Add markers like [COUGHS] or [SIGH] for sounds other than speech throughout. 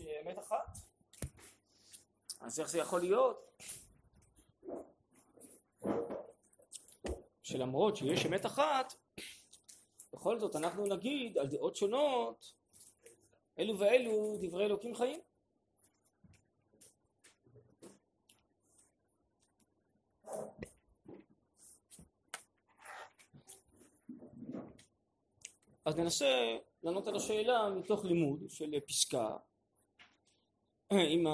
יש אמת אחת. אז איך זה יכול להיות? שלמרות שיש אמת אחת, בכל זאת אנחנו נגיד על דעות שונות, אלו ואלו דברי אלוקים חיים. אז ננסה לענות על השאלה מתוך לימוד של פסקה [CLEARS THROAT] עם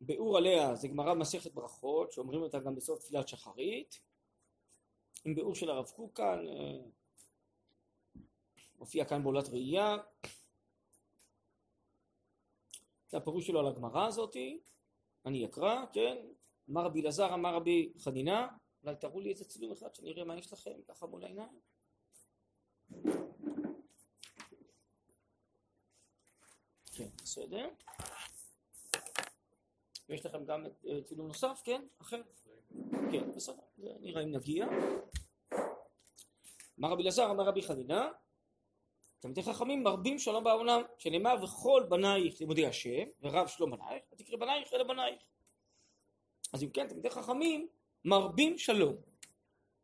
הביאור אה, עליה זה גמרא מסכת ברכות שאומרים אותה גם בסוף תפילת שחרית עם ביאור של הרב קוק כאן אה, מופיע כאן בעולת ראייה. זה הפירוש שלו על הגמרא הזאתי. אני אקרא כן? אמר רבי אלעזר אמר רבי חנינה אולי תראו לי איזה צילום אחד שאני אראה מה יש לכם ככה מול העיניים. כן, בסדר. יש לכם גם אה, צילום נוסף, כן? אחר? כן, בסדר, זה נראה אם נגיע. אמר רבי אלעזר, אמר רבי חנינה, תלמידי חכמים מרבים שלום בעולם, שנאמר וכל בנייך לימודי השם, ורב שלום בנייך, ותקרא בנייך אלה בנייך. אז אם כן, תלמידי חכמים מרבים שלום.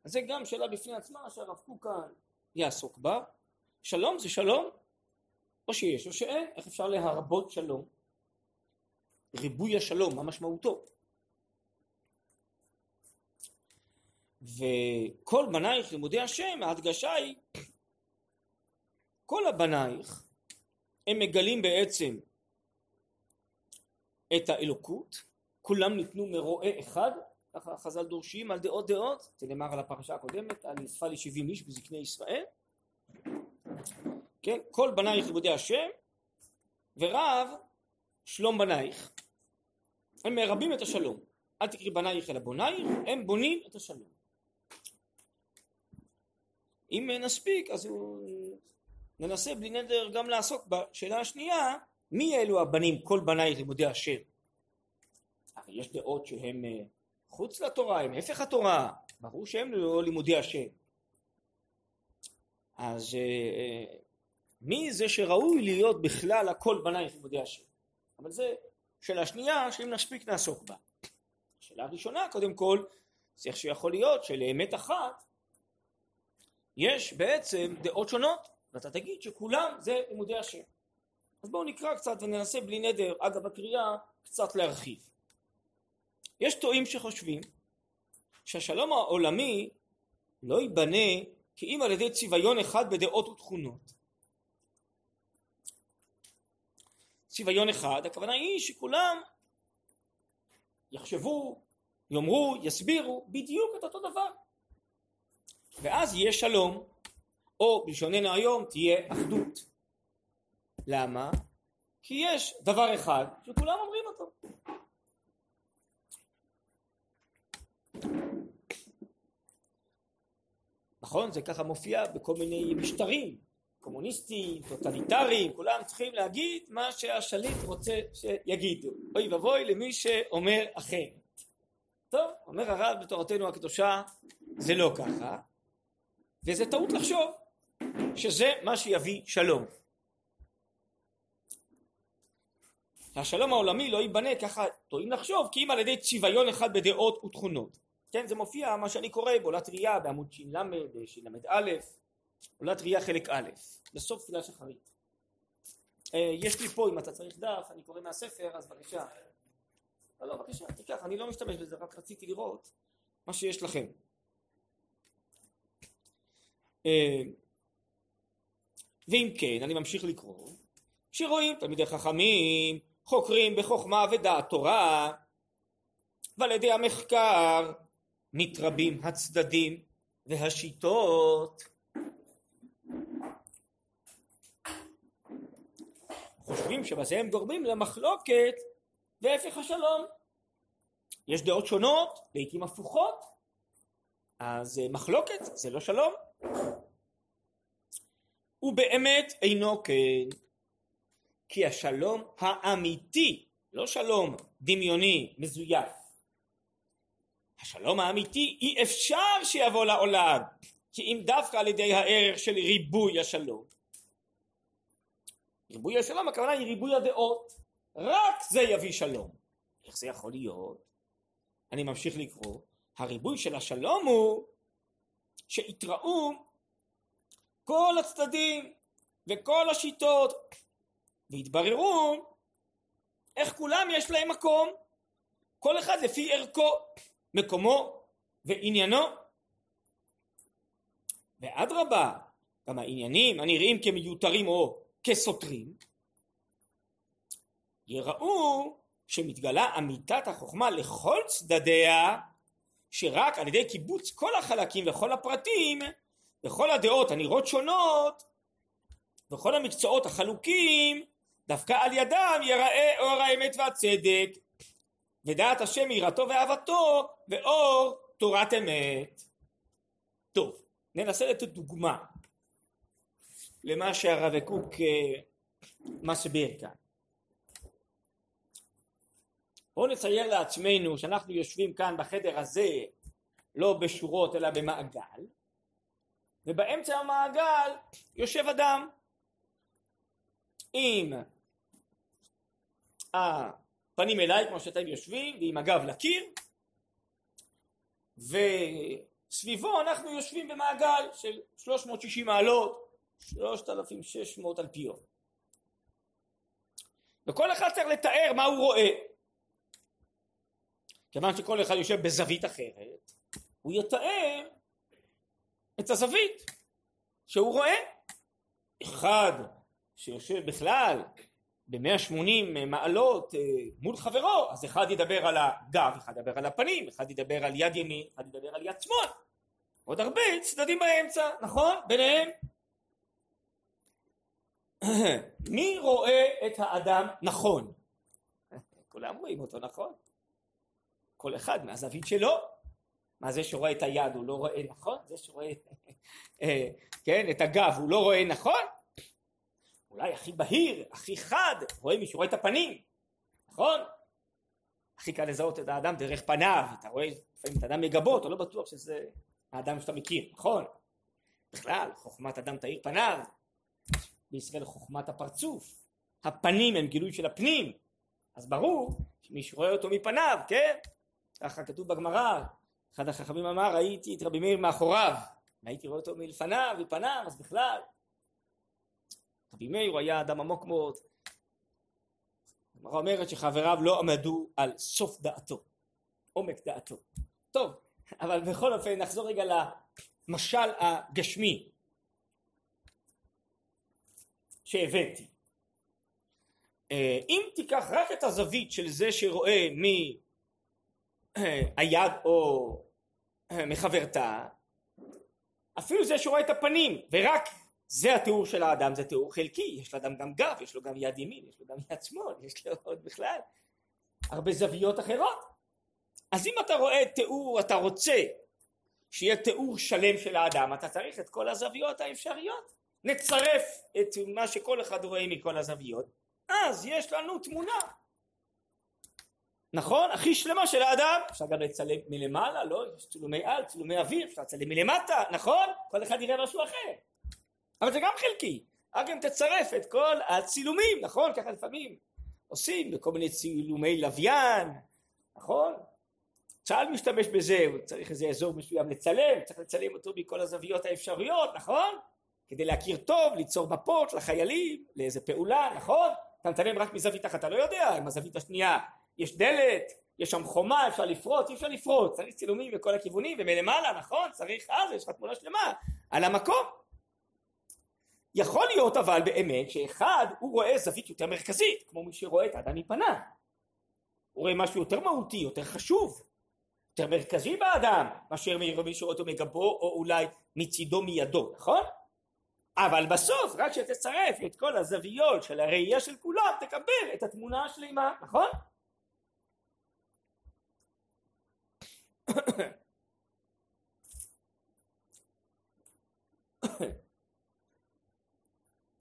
אז זה גם שאלה בפני עצמה שהרב קוק יעסוק בה. שלום זה שלום, או שיש או שאין, איך אפשר להרבות שלום? ריבוי השלום, מה משמעותו? וכל בנייך לימודי השם, ההדגשה היא כל הבנייך הם מגלים בעצם את האלוקות, כולם ניתנו מרועה אחד ככה חז"ל דורשים על דעות דעות, זה נאמר על הפרשה הקודמת, על נזפה לשבעים איש בזקני ישראל, כן, כל בנייך לימודי השם, ורב שלום בנייך, הם מרבים את השלום, אל תקרי בנייך אלא בונייך, הם בונים את השלום. אם נספיק אז הוא... ננסה בלי נדר גם לעסוק בשאלה השנייה, מי אלו הבנים כל בנייך לימודי השם? הרי יש דעות שהם אה, חוץ לתורה, הם הפך התורה, ברור שהם לא לימודי השם. אז אה, מי זה שראוי להיות בכלל הכל בנייך לימודי השם? אבל זה שאלה שנייה שאם נספיק נעסוק בה. שאלה ראשונה קודם כל זה איך שיכול להיות שלאמת אחת יש בעצם דעות שונות ואתה תגיד שכולם זה לימודי השם. אז בואו נקרא קצת וננסה בלי נדר אגב הקריאה קצת להרחיב. יש טועים שחושבים שהשלום העולמי לא ייבנה כי אם על ידי צביון אחד בדעות ותכונות. צביון אחד, הכוונה היא שכולם יחשבו, יאמרו, יסבירו בדיוק את אותו דבר. ואז יהיה שלום, או בלשוננו היום תהיה אחדות. למה? כי יש דבר אחד שכולם אומרים אותו. נכון? זה ככה מופיע בכל מיני משטרים, קומוניסטיים, טוטליטריים, כולם צריכים להגיד מה שהשליט רוצה שיגידו. אוי ואבוי למי שאומר אחרת. טוב, אומר הרב בתורתנו הקדושה, זה לא ככה, וזה טעות לחשוב שזה מה שיביא שלום. השלום העולמי לא ייבנה ככה טועים לחשוב כי אם על ידי צביון אחד בדעות ותכונות כן זה מופיע מה שאני קורא בעולת ראייה בעמוד ש"ל של"א עולת ראייה חלק א' בסוף תפילה שחרית. אה, יש לי פה אם אתה צריך דף אני קורא מהספר אז בבקשה. לא לא בבקשה תיקח אני לא משתמש בזה רק רציתי לראות מה שיש לכם. אה, ואם כן אני ממשיך לקרוא שרואים תלמידי חכמים חוקרים בחוכמה ודעת תורה ועל ידי המחקר מתרבים הצדדים והשיטות חושבים שבזה הם גורמים למחלוקת והפך השלום. יש דעות שונות לעיתים הפוכות. אז מחלוקת זה לא שלום. הוא באמת אינו כן כי השלום האמיתי לא שלום דמיוני מזויף. השלום האמיתי אי אפשר שיבוא לעולם כי אם דווקא על ידי הערך של ריבוי השלום ריבוי השלום הכוונה היא ריבוי הדעות. רק זה יביא שלום. איך זה יכול להיות? אני ממשיך לקרוא. הריבוי של השלום הוא שיתראו כל הצדדים וכל השיטות והתבררו איך כולם יש להם מקום כל אחד לפי ערכו, מקומו ועניינו ואדרבה גם העניינים הנראים כמיותרים או כסותרים יראו שמתגלה אמיתת החוכמה לכל צדדיה שרק על ידי קיבוץ כל החלקים וכל הפרטים וכל הדעות הנראות שונות וכל המקצועות החלוקים דווקא על ידם יראה אור האמת והצדק ודעת השם יראתו ואהבתו ואור תורת אמת. טוב, ננסה לתת דוגמה למה שהרב קוק אה, מסביר כאן. בואו נצייר לעצמנו שאנחנו יושבים כאן בחדר הזה לא בשורות אלא במעגל ובאמצע המעגל יושב אדם עם הפנים אליי כמו שאתם יושבים ועם הגב לקיר וסביבו אנחנו יושבים במעגל של 360 מעלות 3,600 אלפיות וכל אחד צריך לתאר מה הוא רואה כיוון שכל אחד יושב בזווית אחרת הוא יתאר את הזווית שהוא רואה אחד שיושב בכלל ב-180 מעלות אה, מול חברו, אז אחד ידבר על הגב, אחד ידבר על הפנים, אחד ידבר על יד ימין, אחד ידבר על יד שמאל. עוד הרבה צדדים באמצע, נכון? ביניהם. מי רואה את האדם נכון? כולם רואים אותו נכון. כל אחד מהזווית שלו. מה זה שרואה את היד הוא לא רואה נכון? זה שרואה אה, כן, את הגב הוא לא רואה נכון? אולי הכי בהיר, הכי חד, רואה מי שרואה את הפנים, נכון? הכי קל לזהות את האדם דרך פניו, אתה רואה לפעמים את האדם מגבות, אתה לא בטוח שזה האדם שאתה מכיר, נכון? בכלל, חוכמת אדם תאיר פניו, בישראל חוכמת הפרצוף, הפנים הם גילוי של הפנים, אז ברור שמי שרואה אותו מפניו, כן? ככה כתוב בגמרא, אחד החכמים אמר ראיתי את רבי מאיר מאחוריו, והייתי רואה אותו מלפניו, מפניו, אז בכלל רבי מאיר היה אדם עמוק מאוד. הגמרא אומרת שחבריו לא עמדו על סוף דעתו, עומק דעתו. טוב, אבל בכל אופן נחזור רגע למשל הגשמי שהבאתי. אה, אם תיקח רק את הזווית של זה שרואה מהיד או אה, מחברתה, אפילו זה שרואה את הפנים ורק זה התיאור של האדם, זה תיאור חלקי, יש לאדם גם גב, יש לו גם יד ימין, יש לו גם יד שמאל, יש לו עוד בכלל הרבה זוויות אחרות. אז אם אתה רואה תיאור, אתה רוצה שיהיה תיאור שלם של האדם, אתה צריך את כל הזוויות האפשריות. נצרף את מה שכל אחד רואה מכל הזוויות, אז יש לנו תמונה. נכון? הכי שלמה של האדם. אפשר גם לצלם מלמעלה, לא? יש צילומי על, צילומי אוויר, אפשר לצלם מלמטה, נכון? כל אחד יראה משהו אחר. אבל זה גם חלקי. רק אם תצרף את כל הצילומים, נכון? ככה לפעמים עושים בכל מיני צילומי לוויין, נכון? צה"ל משתמש בזה, הוא צריך איזה אזור מסוים לצלם, צריך לצלם אותו מכל הזוויות האפשריות, נכון? כדי להכיר טוב, ליצור מפות לחיילים, לאיזה פעולה, נכון? אתה מצלם רק מזווית אחת, אתה לא יודע, עם הזווית השנייה יש דלת, יש שם חומה, אפשר לפרוץ, אי אפשר לפרוץ, צריך צילומים בכל הכיוונים, ומלמעלה, נכון? צריך אז, יש לך תמונה שלמה על המקום. יכול להיות אבל באמת שאחד הוא רואה זווית יותר מרכזית כמו מי שרואה את האדם מפניו הוא רואה משהו יותר מהותי, יותר חשוב, יותר מרכזי באדם מאשר מי שרואה אותו מגבו או אולי מצידו מידו, נכון? אבל בסוף רק כשתצרף את כל הזוויות של הראייה של כולם תקבל את התמונה השלימה, נכון?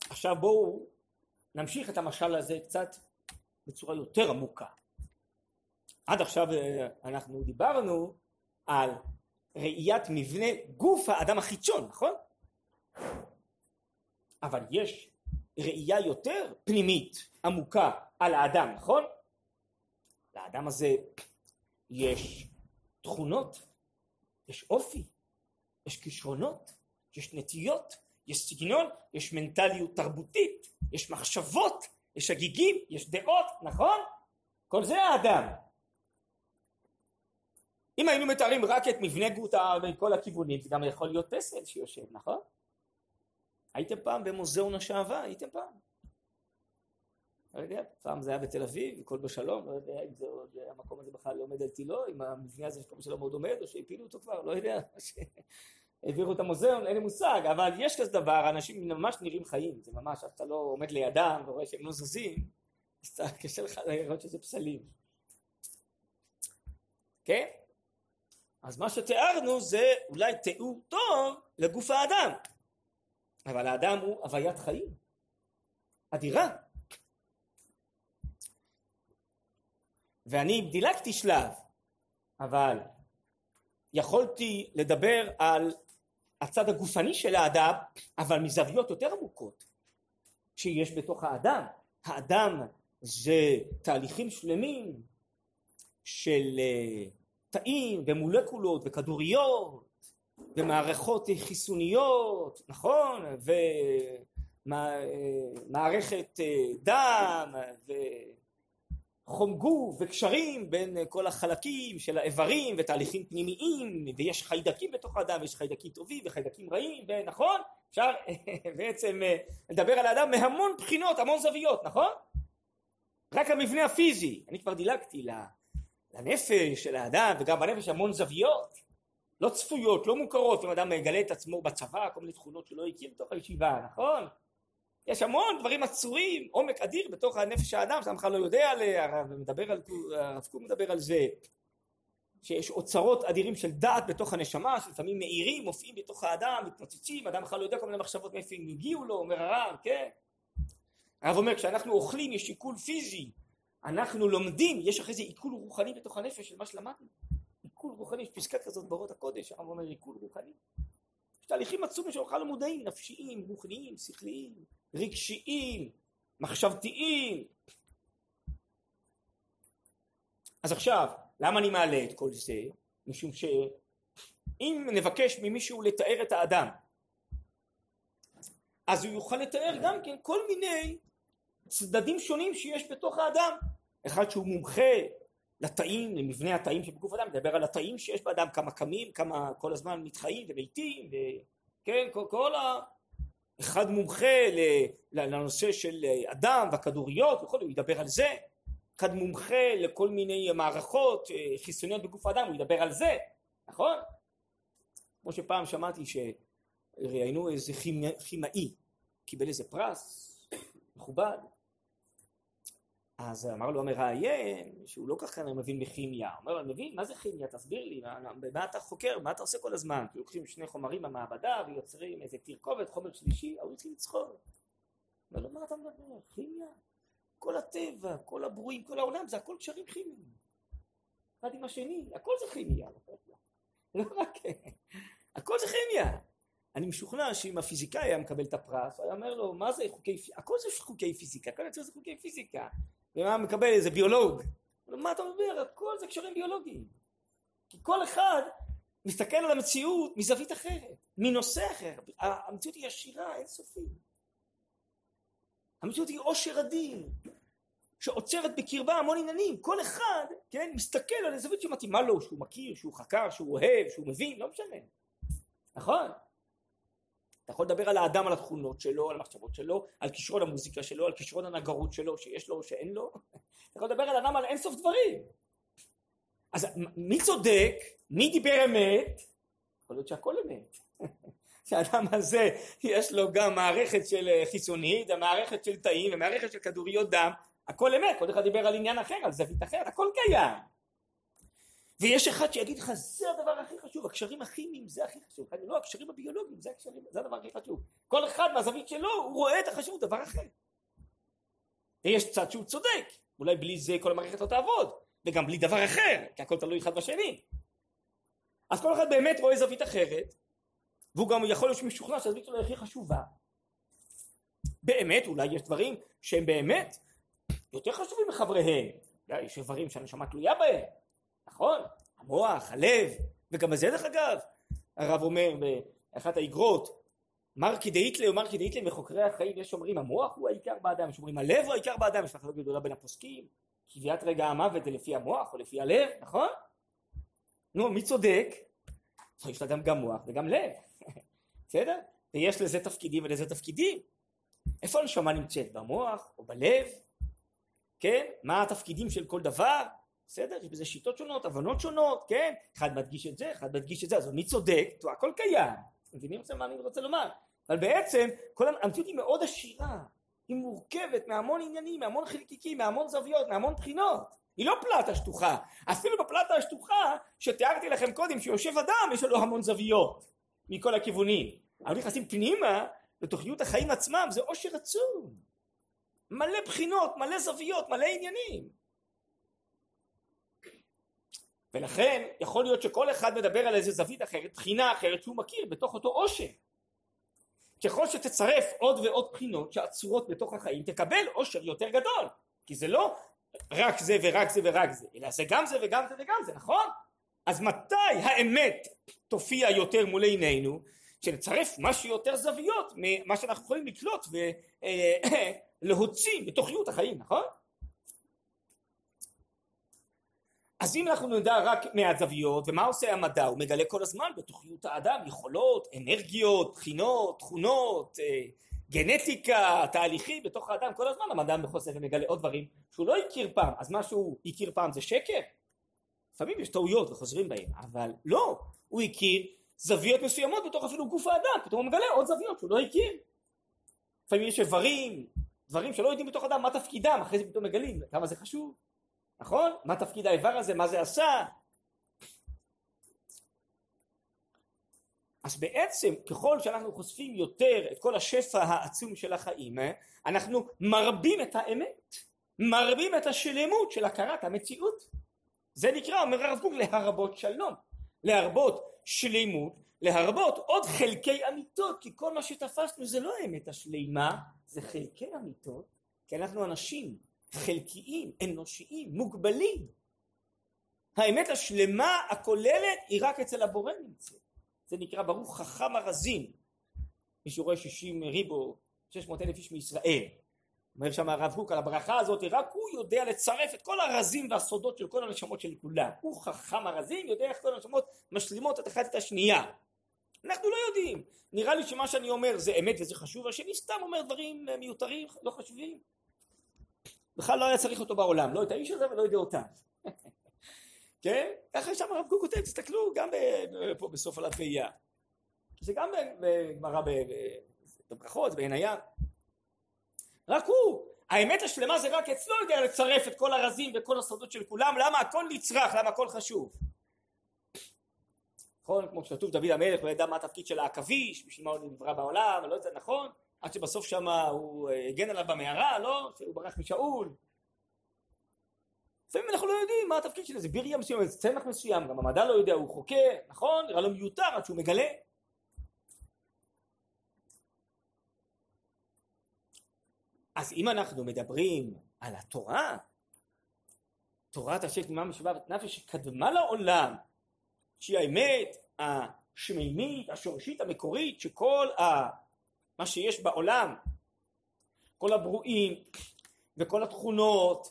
עכשיו בואו נמשיך את המשל הזה קצת בצורה יותר עמוקה. עד עכשיו אה, אנחנו דיברנו על ראיית מבנה גוף האדם החיצון, נכון? אבל יש ראייה יותר פנימית, עמוקה, על האדם, נכון? לאדם הזה יש תכונות, יש אופי, יש כישרונות, יש נטיות, יש סגנון, יש מנטליות תרבותית, יש מחשבות, יש הגיגים, יש דעות, נכון? כל זה האדם. אם היינו מתארים רק את מבנה גוטה מכל הכיוונים, זה גם יכול להיות פסל שיושב, נכון? הייתם פעם במוזיאון השעווה? הייתם פעם? לא יודע, פעם זה היה בתל אביב, הכל בשלום, לא יודע אם זה עוד, המקום הזה בכלל עומד על תילו, אם המבנה הזה של שלום עוד עומד, או שהפילו אותו כבר, לא יודע, [LAUGHS] העבירו את המוזיאון, אין לי מושג, אבל יש כזה דבר, אנשים ממש נראים חיים, זה ממש, אתה לא עומד לידם ורואה שהם לא זזים, אז [LAUGHS] קשה לך לראות שזה פסלים. כן? אז מה שתיארנו זה אולי תיאור טוב לגוף האדם, אבל האדם הוא הוויית חיים, אדירה. ואני דילגתי שלב, אבל יכולתי לדבר על הצד הגופני של האדם, אבל מזוויות יותר עמוקות שיש בתוך האדם. האדם זה תהליכים שלמים של אה, תאים ומולקולות וכדוריות ומערכות חיסוניות, נכון? ומערכת אה, דם וחום גוף וקשרים בין כל החלקים של האיברים ותהליכים פנימיים ויש חיידקים בתוך האדם ויש חיידקים טובים וחיידקים רעים ונכון? אפשר בעצם אה, לדבר על האדם מהמון בחינות, המון זוויות, נכון? רק המבנה הפיזי, אני כבר דילגתי לנפש של האדם וגם בנפש המון זוויות לא צפויות, לא מוכרות, אם אדם מגלה את עצמו בצבא, כל מיני תכונות שלא הכיר בתוך הישיבה, נכון? יש המון דברים עצורים, עומק אדיר בתוך הנפש האדם, שאתה בכלל לא יודע עליה, הרב קוק מדבר על זה, שיש אוצרות אדירים של דעת בתוך הנשמה, שלפעמים מאירים, מופיעים בתוך האדם, מתנוצצים, אדם בכלל לא יודע כל מיני מחשבות מאיפה הם הגיעו לו, אומר הרב, כן? הרב אומר, כשאנחנו אוכלים יש עיכול פיזי, אנחנו לומדים, יש אחרי זה עיכול רוחני בתוך הנפש של מה שלמדנו. עיכול רוחני, יש פסקה כזאת באורות הקודש, הרב אומר עיכול רוחני. יש תהליכים עצומים שאנחנו בכלל לא מודעים, נפשיים, רוחניים, שכליים, רגשיים, מחשבתיים. אז עכשיו, למה אני מעלה את כל זה? משום שאם נבקש ממישהו לתאר את האדם, אז הוא יוכל לתאר גם כן כל מיני צדדים שונים שיש בתוך האדם. אחד שהוא מומחה לתאים, למבנה התאים שבגוף האדם, מדבר על התאים שיש באדם, כמה קמים, כמה כל הזמן מתחיים ומתים, וכן, כל, כל ה... אחד מומחה לנושא של אדם והכדוריות וכו', הוא ידבר על זה. אחד מומחה לכל מיני מערכות אה, חיסוניות בגוף האדם, הוא ידבר על זה, נכון? כמו שפעם שמעתי שראיינו איזה כימאי, קיבל איזה פרס [COUGHS] מכובד, אז אמר לו המראיין שהוא לא ככה מבין בכימיה, הוא אומר לו אני מבין מה זה כימיה? תסביר לי מה אתה חוקר? מה אתה עושה כל הזמן? כי לוקחים שני חומרים במעבדה ויוצרים איזה תרכובת חומר שלישי ההוא התחיל לצחוק. אומר לו מה אתה מדבר? כימיה? כל הטבע כל הברואים כל העולם זה הכל קשרים כימיים. אחד עם השני הכל זה כימיה. [LAUGHS] לא רק הכל זה כימיה. אני משוכנע שאם הפיזיקאי היה מקבל את הפרס הוא היה אומר לו מה זה חוקי הכל זה חוקי פיזיקה הכל זה חוקי פיזיקה ומה מקבל איזה ביולוג. מה אתה מדבר? הכל זה קשרים ביולוגיים. כי כל אחד מסתכל על המציאות מזווית אחרת, מנושא אחר. המציאות היא עשירה, אינסופית. המציאות היא עושר אדיר, שעוצרת בקרבה המון עניינים. כל אחד, כן, מסתכל על הזווית שמתאימה לו, שהוא מכיר, שהוא חקר, שהוא אוהב, שהוא מבין, לא משנה. נכון? אתה יכול לדבר על האדם, על התכונות שלו, על המחשבות שלו, על כישרון המוזיקה שלו, על כישרון הנגרות שלו, שיש לו או שאין לו. אתה יכול לדבר על האדם על אינסוף דברים. אז מי צודק? מי דיבר אמת? יכול להיות שהכל אמת. [LAUGHS] שהאדם הזה יש לו גם מערכת של אה, חיסונית, מערכת של תאים ומערכת של כדוריות דם, הכל אמת, כל אחד דיבר על עניין אחר, על זווית אחרת, הכל קיים. ויש אחד שיגיד לך זה הדבר הכי חשוב, הקשרים הכימיים זה הכי חשוב, לא הקשרים הביולוגיים זה הקשרים, זה הדבר הכי חשוב, כל אחד מהזווית שלו הוא רואה את החשיבות דבר אחר. ויש צד שהוא צודק, אולי בלי זה כל המערכת לא תעבוד, וגם בלי דבר אחר, כי הכל תלוי אחד בשני. אז כל אחד באמת רואה זווית אחרת, והוא גם יכול להיות משוכנע שהזווית שלו הכי חשובה. באמת אולי יש דברים שהם באמת יותר חשובים מחבריהם, יש איברים שהנשמה תלויה בהם, נכון? המוח, הלב, וגם בזה דרך אגב, הרב אומר באחת האגרות, מר כדאיתלי או מר כדאיתלי מחוקרי החיים, יש אומרים המוח הוא העיקר באדם, יש אומרים הלב הוא העיקר באדם, יש מחלוקת גדולה בין הפוסקים, קביעת רגע המוות זה לפי המוח או לפי הלב, נכון? נו, מי צודק? יש לאדם גם מוח וגם לב, [LAUGHS] בסדר? ויש לזה תפקידים ולזה תפקידים. איפה הנשמה נמצאת? במוח או בלב? כן? מה התפקידים של כל דבר? בסדר? יש בזה שיטות שונות, הבנות שונות, כן? אחד מדגיש את זה, אחד מדגיש את זה, אז מי צודק? טוב, הכל קיים. מבינים מה אני רוצה לומר? אבל בעצם כל המציאות היא מאוד עשירה, היא מורכבת מהמון עניינים, מהמון חלקיקים, מהמון זוויות, מהמון בחינות. היא לא פלטה שטוחה. אפילו בפלטה השטוחה שתיארתי לכם קודם שיושב אדם יש לו המון זוויות מכל הכיוונים. אבל נכנסים פנימה לתוכניות החיים עצמם זה עושר עצום. מלא בחינות, מלא זוויות, מלא עניינים. ולכן יכול להיות שכל אחד מדבר על איזה זווית אחרת, בחינה אחרת שהוא מכיר בתוך אותו עושר. ככל שתצרף עוד ועוד בחינות שעצורות בתוך החיים תקבל עושר יותר גדול כי זה לא רק זה ורק זה ורק זה אלא זה גם זה וגם זה וגם זה נכון? אז מתי האמת תופיע יותר מול עינינו שנצרף משהו יותר זוויות ממה שאנחנו יכולים לקלוט ולהוציא בתוכיות החיים נכון? אז אם אנחנו נדע רק מהזוויות, ומה עושה המדע? הוא מגלה כל הזמן בתוכיות האדם יכולות, אנרגיות, בחינות, תכונות, אה, גנטיקה, תהליכים בתוך האדם, כל הזמן המדע מחוסר ומגלה עוד דברים שהוא לא הכיר פעם, אז מה שהוא הכיר פעם זה שקר? לפעמים יש טעויות וחוזרים בהם, אבל לא, הוא הכיר זוויות מסוימות בתוך אפילו גוף האדם, פתאום הוא מגלה עוד זוויות שהוא לא הכיר. לפעמים יש איברים, דברים שלא יודעים בתוך האדם מה תפקידם, אחרי זה פתאום מגלים כמה זה חשוב. נכון? מה תפקיד האיבר הזה? מה זה עשה? אז בעצם ככל שאנחנו חושפים יותר את כל השפע העצום של החיים אנחנו מרבים את האמת מרבים את השלמות של הכרת המציאות זה נקרא אומר הרב קוק להרבות שלום להרבות שלמות להרבות עוד חלקי אמיתות כי כל מה שתפסנו זה לא האמת השלימה זה חלקי אמיתות כי אנחנו אנשים חלקיים, אנושיים, מוגבלים. האמת השלמה הכוללת היא רק אצל הבורא נמצאת. זה נקרא ברוך חכם הרזים. מי שרואה שישים ריבו, שש מאות אלף איש מישראל. אומר שם הרב קוק על הברכה הזאת, רק הוא יודע לצרף את כל הרזים והסודות של כל הנשמות של כולם. הוא חכם הרזים, יודע איך כל הנשמות משלימות את אחת את השנייה. אנחנו לא יודעים. נראה לי שמה שאני אומר זה אמת וזה חשוב, השני סתם אומר דברים מיותרים, לא חשובים. בכלל לא היה צריך אותו בעולם, לא את האיש הזה ולא את דעותיו. [LAUGHS] כן? ככה שם הרב קוק כותב, תסתכלו גם פה בסוף עלת ראייה. זה גם בגמרא בברכות, בעין הים. רק הוא, האמת השלמה זה רק אצלו יודע לצרף את כל הרזים וכל הסודות של כולם, למה הכל נצרך, למה הכל חשוב. נכון? כמו שכתוב דוד המלך לא ידע מה התפקיד של העכביש, בשביל מה הוא נברא בעולם, לא יודע, נכון? עד שבסוף שם הוא אה, הגן עליו במערה, לא? שהוא ברח משאול. לפעמים אנחנו לא יודעים מה התפקיד של זה, ביריה מסוים, איזה צמח מסוים, גם המדע לא יודע, הוא חוקר, נכון? נראה לו מיותר עד שהוא מגלה. אז אם אנחנו מדברים על התורה, תורת השם תמימה משבעת נפש שקדמה לעולם, שהיא האמת השמימית, השורשית, המקורית, שכל ה... מה שיש בעולם, כל הברואים וכל התכונות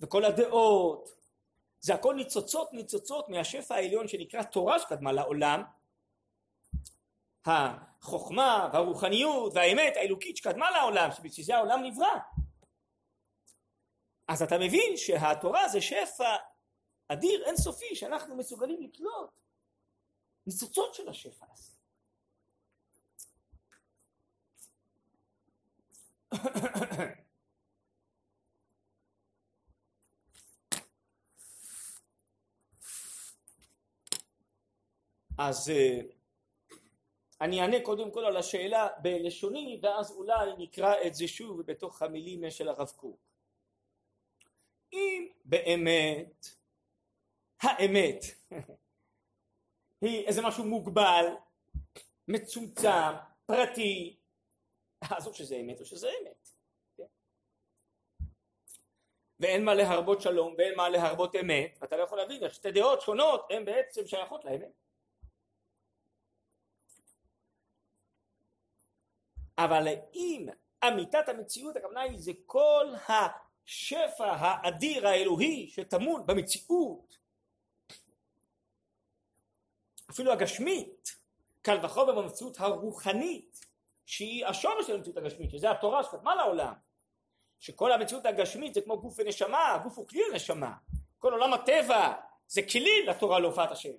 וכל הדעות, זה הכל ניצוצות ניצוצות מהשפע העליון שנקרא תורה שקדמה לעולם, החוכמה והרוחניות והאמת האלוקית שקדמה לעולם, שבשביל זה העולם נברא. אז אתה מבין שהתורה זה שפע אדיר אינסופי שאנחנו מסוגלים לקלוט ניצוצות של השפע הזה. [COUGHS] אז אה, אני אענה קודם כל על השאלה בלשוני ואז אולי נקרא את זה שוב בתוך המילים של הרב קוק. אם באמת האמת [LAUGHS] היא איזה משהו מוגבל, מצומצם, פרטי, אז או שזה אמת או שזה אמת. ואין מה להרבות שלום ואין מה להרבות אמת, ואתה לא יכול להבין איך שתי דעות שונות הן בעצם שייכות לאמת. אבל אם אמיתת המציאות הכוונה היא זה כל השפע האדיר האלוהי שטמון במציאות אפילו הגשמית קל וחומר במציאות הרוחנית שהיא השורש של המציאות הגשמית שזה התורה שקדמה לעולם? שכל המציאות הגשמית זה כמו גוף ונשמה הגוף הוא כלי לנשמה. כל עולם הטבע זה כלי לתורה להופעת השם.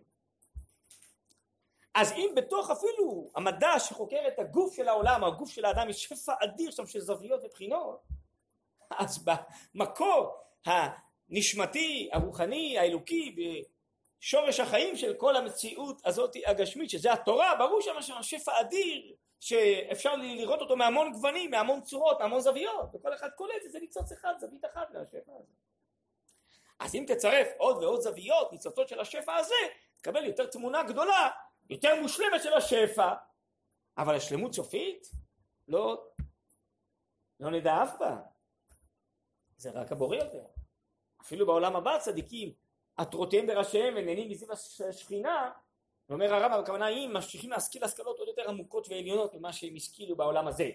אז אם בתוך אפילו המדע שחוקר את הגוף של העולם, הגוף של האדם, יש שפע אדיר שם של זוויות ובחינות, אז במקור הנשמתי, הרוחני, האלוקי, בשורש החיים של כל המציאות הזאת הגשמית, שזה התורה, ברור שם שם שפע אדיר, שאפשר לראות אותו מהמון גוונים, מהמון צורות, מהמון זוויות, וכל אחד קולט איזה ניצוץ אחד, זווית אחת מהשפע הזה. אז אם תצרף עוד ועוד זוויות, ניצוצות של השפע הזה, תקבל יותר תמונה גדולה יותר מושלמת של השפע, אבל השלמות סופית? לא, לא נדע אף פעם. זה רק הבורא יותר. אפילו בעולם הבא צדיקים עטרותיהם בראשיהם ונהנים מזיו השכינה, ואומר הרב, הכוונה היא ממשיכים להשכיל השכלות עוד יותר עמוקות ועליונות ממה שהם השכילו בעולם הזה.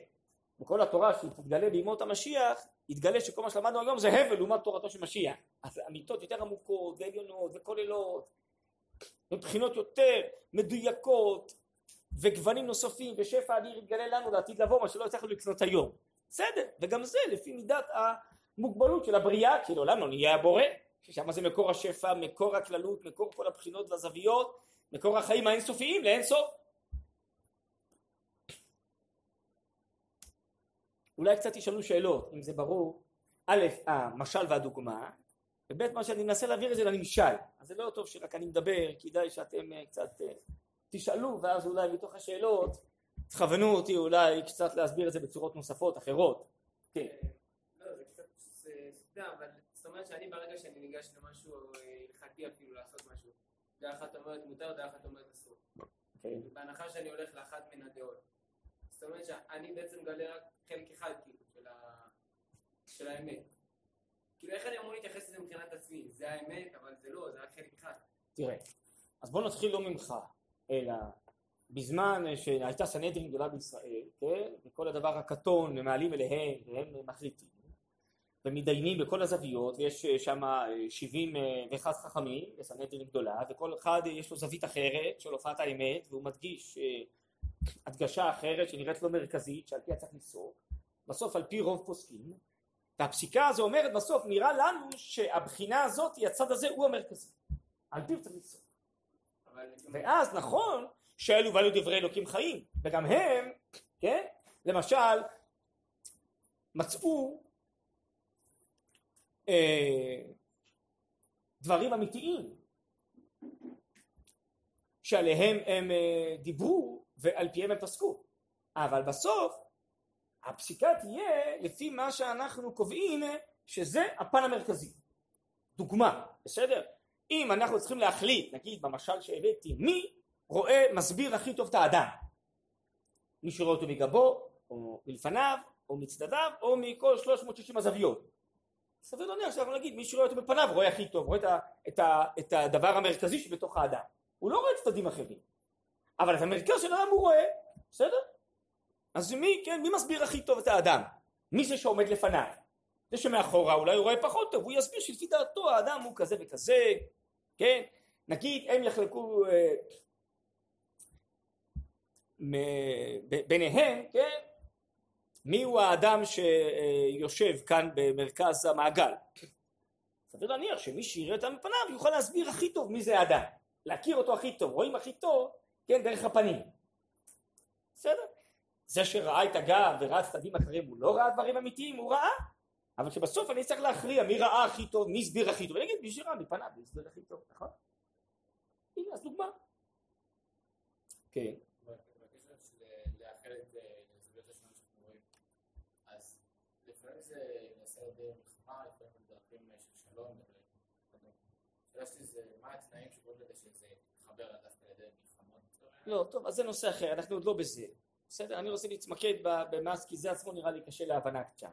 וכל התורה שתתגלה בימות המשיח, יתגלה שכל מה שלמדנו היום זה הבל לעומת תורתו של משיח. אז אמיתות יותר עמוקות ועליונות וכוללות מבחינות יותר מדויקות וגוונים נוספים ושפע אדיר יתגלה לנו לעתיד לבוא מה שלא הצלחנו לקנות היום בסדר וגם זה לפי מידת המוגבלות של הבריאה כי לעולם לא נהיה הבורא ששם זה מקור השפע מקור הכללות מקור כל הבחינות והזוויות מקור החיים האינסופיים לאינסוף אולי קצת תשאלו שאלות אם זה ברור א' המשל והדוגמה וב' מה שאני מנסה להעביר את זה לנמשל אז זה לא טוב שרק אני מדבר כדאי שאתם אה, קצת אה, תשאלו ואז אולי מתוך השאלות תכוונו אותי אולי קצת להסביר את זה בצורות נוספות אחרות כן לא זה קצת סתם אבל זאת אומרת שאני ברגע שאני ניגש למשהו אה, הלכתי אפילו לעשות משהו דעה אחת אומרת מותר דעה אחת אומרת אסור אוקיי. בהנחה שאני הולך לאחת מן הדעות זאת אומרת שאני בעצם מגלה רק חלק אחד כאילו של האמת כאילו איך אני אמור להתייחס לזה מבחינת עצמי? זה האמת, אבל זה לא, זה רק חלק אחד. תראה, אז בוא נתחיל לא ממך, אלא בזמן שהייתה סנהדרין גדולה בישראל, כן? וכל הדבר הקטון מעלים אליהם והם מחליטים ומתדיינים בכל הזוויות ויש שם 71 חכמים בסנהדרין גדולה וכל אחד יש לו זווית אחרת של הופעת האמת והוא מדגיש הדגשה אחרת שנראית לא מרכזית שעל פיה צריך לפסוק. בסוף על פי רוב פוסקים והפסיקה הזו אומרת בסוף נראה לנו שהבחינה הזאת הצד הזה הוא המרכזי. על פיו צריך לפסוק. ואז נכון שאלו ואלו דברי אלוקים חיים וגם הם כן? למשל מצאו אה, דברים אמיתיים שעליהם הם אה, דיברו ועל פיהם הם פסקו אבל בסוף הפסיקה תהיה לפי מה שאנחנו קובעים שזה הפן המרכזי. דוגמה, בסדר? אם אנחנו צריכים להחליט, נגיד במשל שהבאתי, מי רואה, מסביר הכי טוב את האדם? מי שרואה אותו מגבו, או מלפניו, או מצדדיו, או מכל 360 הזוויות. סביר להניח שאנחנו נגיד, מי שרואה אותו בפניו רואה הכי טוב, רואה את, ה, את, ה, את הדבר המרכזי שבתוך האדם. הוא לא רואה צדדים אחרים. אבל את המרכז של האדם הוא רואה, בסדר? אז מי, כן, מי מסביר הכי טוב את האדם? מי זה שעומד לפניו? זה שמאחורה אולי הוא רואה פחות טוב, הוא יסביר שלפי דעתו האדם הוא כזה וכזה, כן? נגיד הם יחלקו אה, ביניהם, כן? מי הוא האדם שיושב כאן במרכז המעגל? סביר להניח שמי שיראה אותם בפניו יוכל להסביר הכי טוב מי זה האדם, להכיר אותו הכי טוב, רואים הכי טוב, כן, דרך הפנים. בסדר? זה שראה את הגב וראה צדדים אחרים הוא לא ראה דברים אמיתיים, הוא ראה אבל שבסוף אני צריך להכריע מי ראה הכי טוב, מי הסביר הכי טוב, אני אגיד מי שראה מפניו, מי הסביר הכי טוב, נכון? הנה אז דוגמה. כן. לא, טוב, אז זה נושא אחר, אנחנו עוד לא בזה. בסדר? אני רוצה להתמקד במס כי זה עצמו נראה לי קשה להבנה קצת.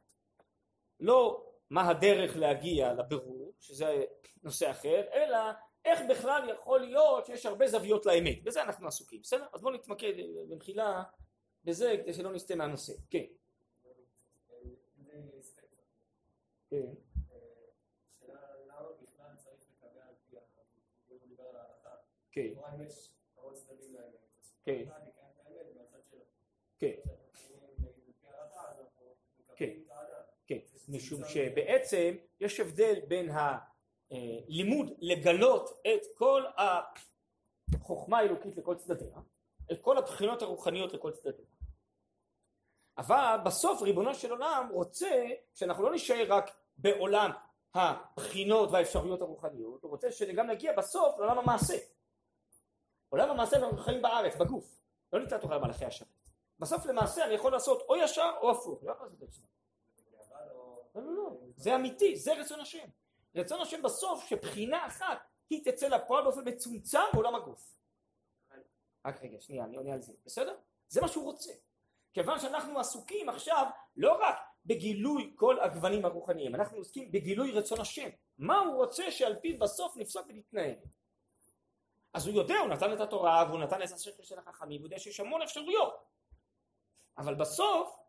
לא מה הדרך להגיע לבירור, שזה נושא אחר, אלא איך בכלל יכול להיות שיש הרבה זוויות לאמת, בזה אנחנו עסוקים, בסדר? אז בואו נתמקד במחילה בזה כדי שלא נסטה מהנושא, כן. כן. כן. כן. כן. כן. כן. משום שבעצם יש הבדל בין הלימוד לגלות את כל החוכמה האלוקית לכל צדדיה, את כל הבחינות הרוחניות לכל צדדיה. אבל בסוף ריבונו של עולם רוצה שאנחנו לא נשאר רק בעולם הבחינות והאפשרויות הרוחניות, הוא רוצה שגם נגיע בסוף לעולם המעשה. עולם המעשה אנחנו חיים בארץ, בגוף, לא ניתן תורה למלאכי השרת. בסוף למעשה אני יכול לעשות או ישר או הפוך, לא יכול לעשות את זה. לא, לא, לא, זה אמיתי, זה רצון השם. רצון השם בסוף שבחינה אחת היא תצא לפועל באופן מצומצם בעולם הגוף. רק רגע, שנייה, אני עונה על זה, בסדר? זה מה שהוא רוצה. כיוון שאנחנו עסוקים עכשיו לא רק בגילוי כל הגוונים הרוחניים, אנחנו עוסקים בגילוי רצון השם. מה הוא רוצה שעל פיו בסוף נפסוק ונתנהל. אז הוא יודע, הוא נתן את התורה והוא נתן את השכל של החכמים, הוא יודע שיש המון אפשרויות. אבל בסוף,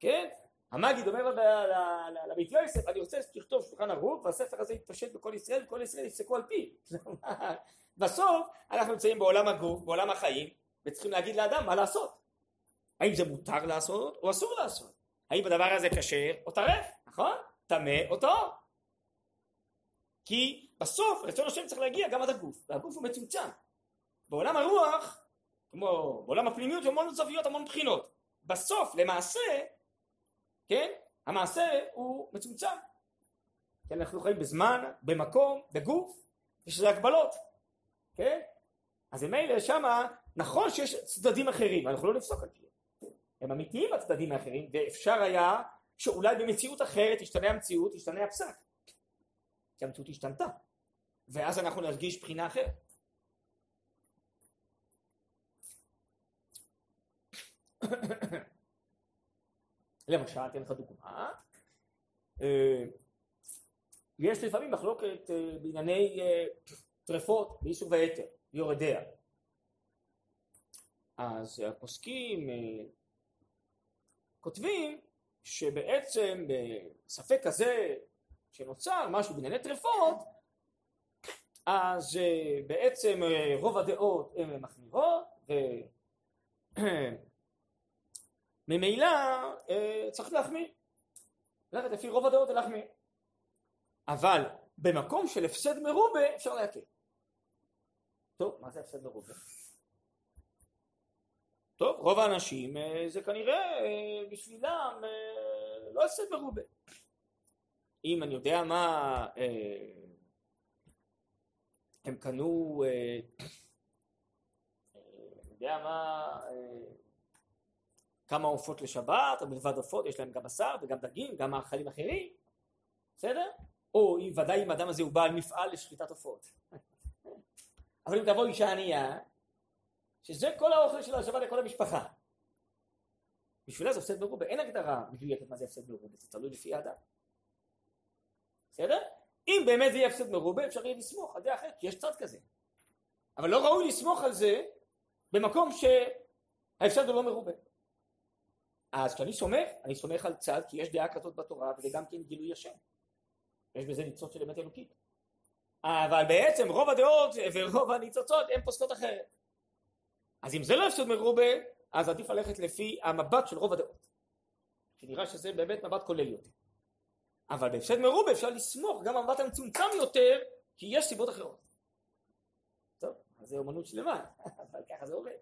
כן, המגיד אומר לבית יוסף, אני רוצה שתכתוב שולחן ערוך והספר הזה יתפשט בכל ישראל וכל ישראל יפסקו על פיו. [LAUGHS] בסוף אנחנו נמצאים בעולם הגוף, בעולם החיים, וצריכים להגיד לאדם מה לעשות. האם זה מותר לעשות או אסור לעשות? האם הדבר הזה כשר או טרף, נכון? טמא או טהור. כי בסוף רצון השם צריך להגיע גם עד הגוף, והגוף הוא מצומצם. בעולם הרוח, כמו בעולם הפנימיות, יש המון זוויות, המון בחינות. בסוף, למעשה, כן, המעשה הוא מצומצם. כן, אנחנו חיים בזמן, במקום, בגוף, יש לזה הגבלות, כן? אז ממילא שמה, נכון שיש צדדים אחרים, אנחנו לא נפסוק על זה. הם אמיתיים הצדדים האחרים, ואפשר היה שאולי במציאות אחרת תשתנה המציאות, תשתנה הפסק. כי המציאות השתנתה. ואז אנחנו נרגיש בחינה אחרת. [COUGHS] למשל, אתן לך דוגמה, אה, יש לפעמים מחלוקת אה, בענייני אה, טרפות באיסור והיתר, יורדיה. אז הפוסקים כותבים שבעצם בספק כזה שנוצר משהו בענייני טרפות, אז אה, בעצם אה, רוב הדעות הן מחמירות וממילא [CLEARS THROAT] אה, צריך להחמיר. ללכת לפי רוב הדעות ולהחמיר. אבל במקום של הפסד מרובה אפשר להקל. טוב, מה זה הפסד מרובה? טוב, רוב האנשים זה כנראה בשבילם לא הפסד מרובה. אם אני יודע מה הם קנו, אה, אה, אני יודע מה, אה, כמה עופות לשבת, או מלבד עופות יש להם גם בשר וגם דגים, גם מאכלים אחרים, בסדר? או ודאי אם האדם הזה הוא בעל מפעל לשחיטת עופות. [LAUGHS] אבל אם תבוא אישה ענייה, שזה כל האוכל של השבת לכל המשפחה. בשבילה זה הפסד מרובה, אין הגדרה מדויקת מה זה הפסד מרובה, זה תלוי לפי האדם. בסדר? אם באמת זה יהיה הפסד מרובה אפשר יהיה לסמוך על דעה אחרת כי יש צד כזה אבל לא ראוי לסמוך על זה במקום שההפסד הוא לא מרובה אז כשאני סומך אני סומך על צד כי יש דעה כזאת בתורה וזה גם כן גילוי השם יש בזה ניצוץ של אמת אלוקית אבל בעצם רוב הדעות ורוב הניצוצות הן פוסקות אחרת אז אם זה לא הפסד מרובה אז עדיף ללכת לפי המבט של רוב הדעות שנראה שזה באמת מבט כולל יותר אבל בהפסד מרובה אפשר לסמוך גם במבט המצומצם יותר, כי יש סיבות אחרות. טוב, אז זה אומנות שלמה, [LAUGHS] אבל ככה זה עובד.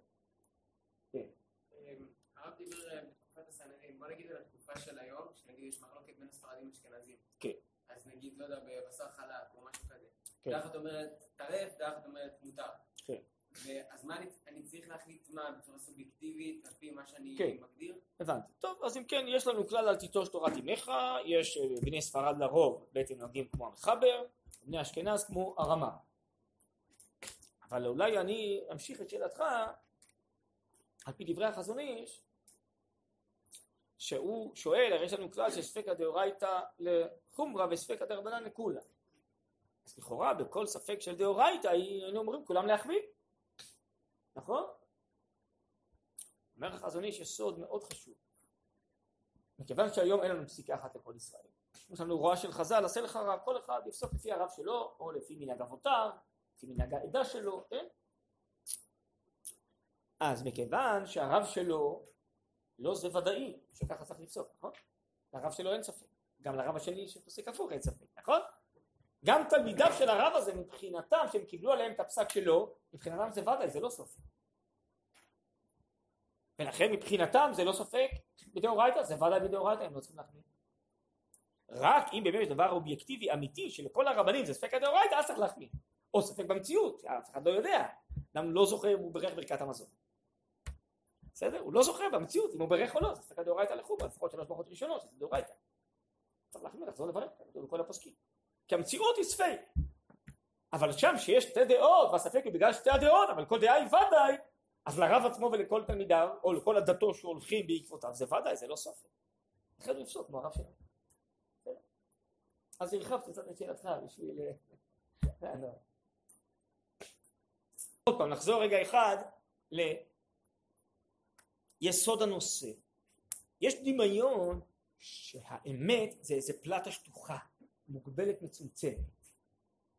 כן. אמ, הרב דיבר אה, בתקופת הסנהדרין, בוא נגיד על התקופה של היום, שנגיד יש מחלוקת בין הספרדים לאשכנזים. כן. אז נגיד, לא יודע, בבשר חלק או משהו כזה. כן. דעה אחת אומרת טרף, דעה אחת אומרת מותר. כן. אז מה אני, אני צריך להחליט מה בצורה סובייקטיבית, על פי מה שאני כן. מגדיר? הבנתי. טוב, אז אם כן, יש לנו כלל אל תיטוש תורת אמך, יש אה, בני ספרד לרוב בעצם נוהגים כמו המחבר, בני אשכנז כמו הרמה. אבל אולי אני אמשיך את שאלתך על פי דברי החזון איש, שהוא שואל, הרי יש לנו כלל של ספקא דאורייתא לחומרא וספקא דרבנן לכולה. אז לכאורה בכל ספק של דאורייתא היינו אומרים כולם להחמיא, נכון? אומר החזון איש יסוד מאוד חשוב. מכיוון שהיום אין לנו פסיקה אחת לכל ישראל. יש לנו הוראה של חז"ל, עשה לך רב, כל אחד יפסוק לפי הרב שלו, או לפי מנהג אבותיו, לפי מנהג העדה שלו, כן? אז מכיוון שהרב שלו לא זה ודאי שככה צריך לפסוק, נכון? לרב שלו אין ספק. גם לרב השני שפוסק הפוך אין ספק, נכון? גם תלמידיו של הרב הזה מבחינתם, שהם קיבלו עליהם את הפסק שלו, מבחינתם זה ודאי, זה לא סופק. ולכן מבחינתם זה לא ספק בדאורייתא, זה ודאי בדאורייתא, הם לא צריכים להחמיא. רק אם באמת דבר אובייקטיבי אמיתי שלכל הרבנים זה ספק הדאורייתא, אז צריך להחמיא. או ספק במציאות, אף אחד לא יודע. למה לא זוכר אם הוא ברך ברכת המזון. בסדר? הוא לא זוכר במציאות אם הוא ברך או לא, זה ספק הדאורייתא לחובה, לפחות שלוש ברכות ראשונות, זה דאורייתא. צריך להחמיא, לחזור לברך, בכל הפוסקים. כי המציאות היא ספק. אבל שם שיש שתי דעות, והספק הוא בגלל שתי הדעות, אבל כל דעה היא ודאי, אז לרב עצמו ולכל תלמידיו, או לכל הדתו שהולכים בעקבותיו, זה ודאי, זה לא סופר. אחרי זה יפסוק כמו הרב שלנו. אז הרחבתי קצת את שאלתך בשביל... אה, לא. עוד פעם, נחזור רגע אחד ליסוד הנושא. יש דמיון שהאמת זה איזה פלטה שטוחה, מוגבלת מצומצמת.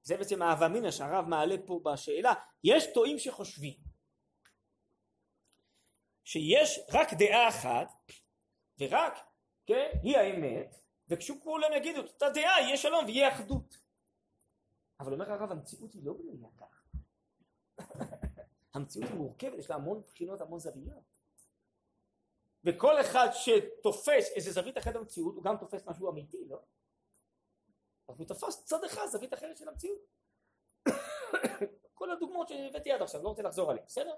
זה בעצם האווה אמינא שהרב מעלה פה בשאלה. יש טועים שחושבים שיש רק דעה אחת ורק, כן, היא האמת וכשכולם יגידו את אותה דעה יהיה שלום ויהיה אחדות אבל אומר הרב המציאות היא לא בנויה כך [LAUGHS] המציאות היא מורכבת יש לה המון בחינות המון זוויות וכל אחד שתופס איזה זווית אחרת במציאות הוא גם תופס משהו אמיתי לא? אז הוא תפס צד אחד זווית אחרת של המציאות [COUGHS] כל הדוגמאות שהבאתי עד עכשיו לא רוצה לחזור עליהן בסדר?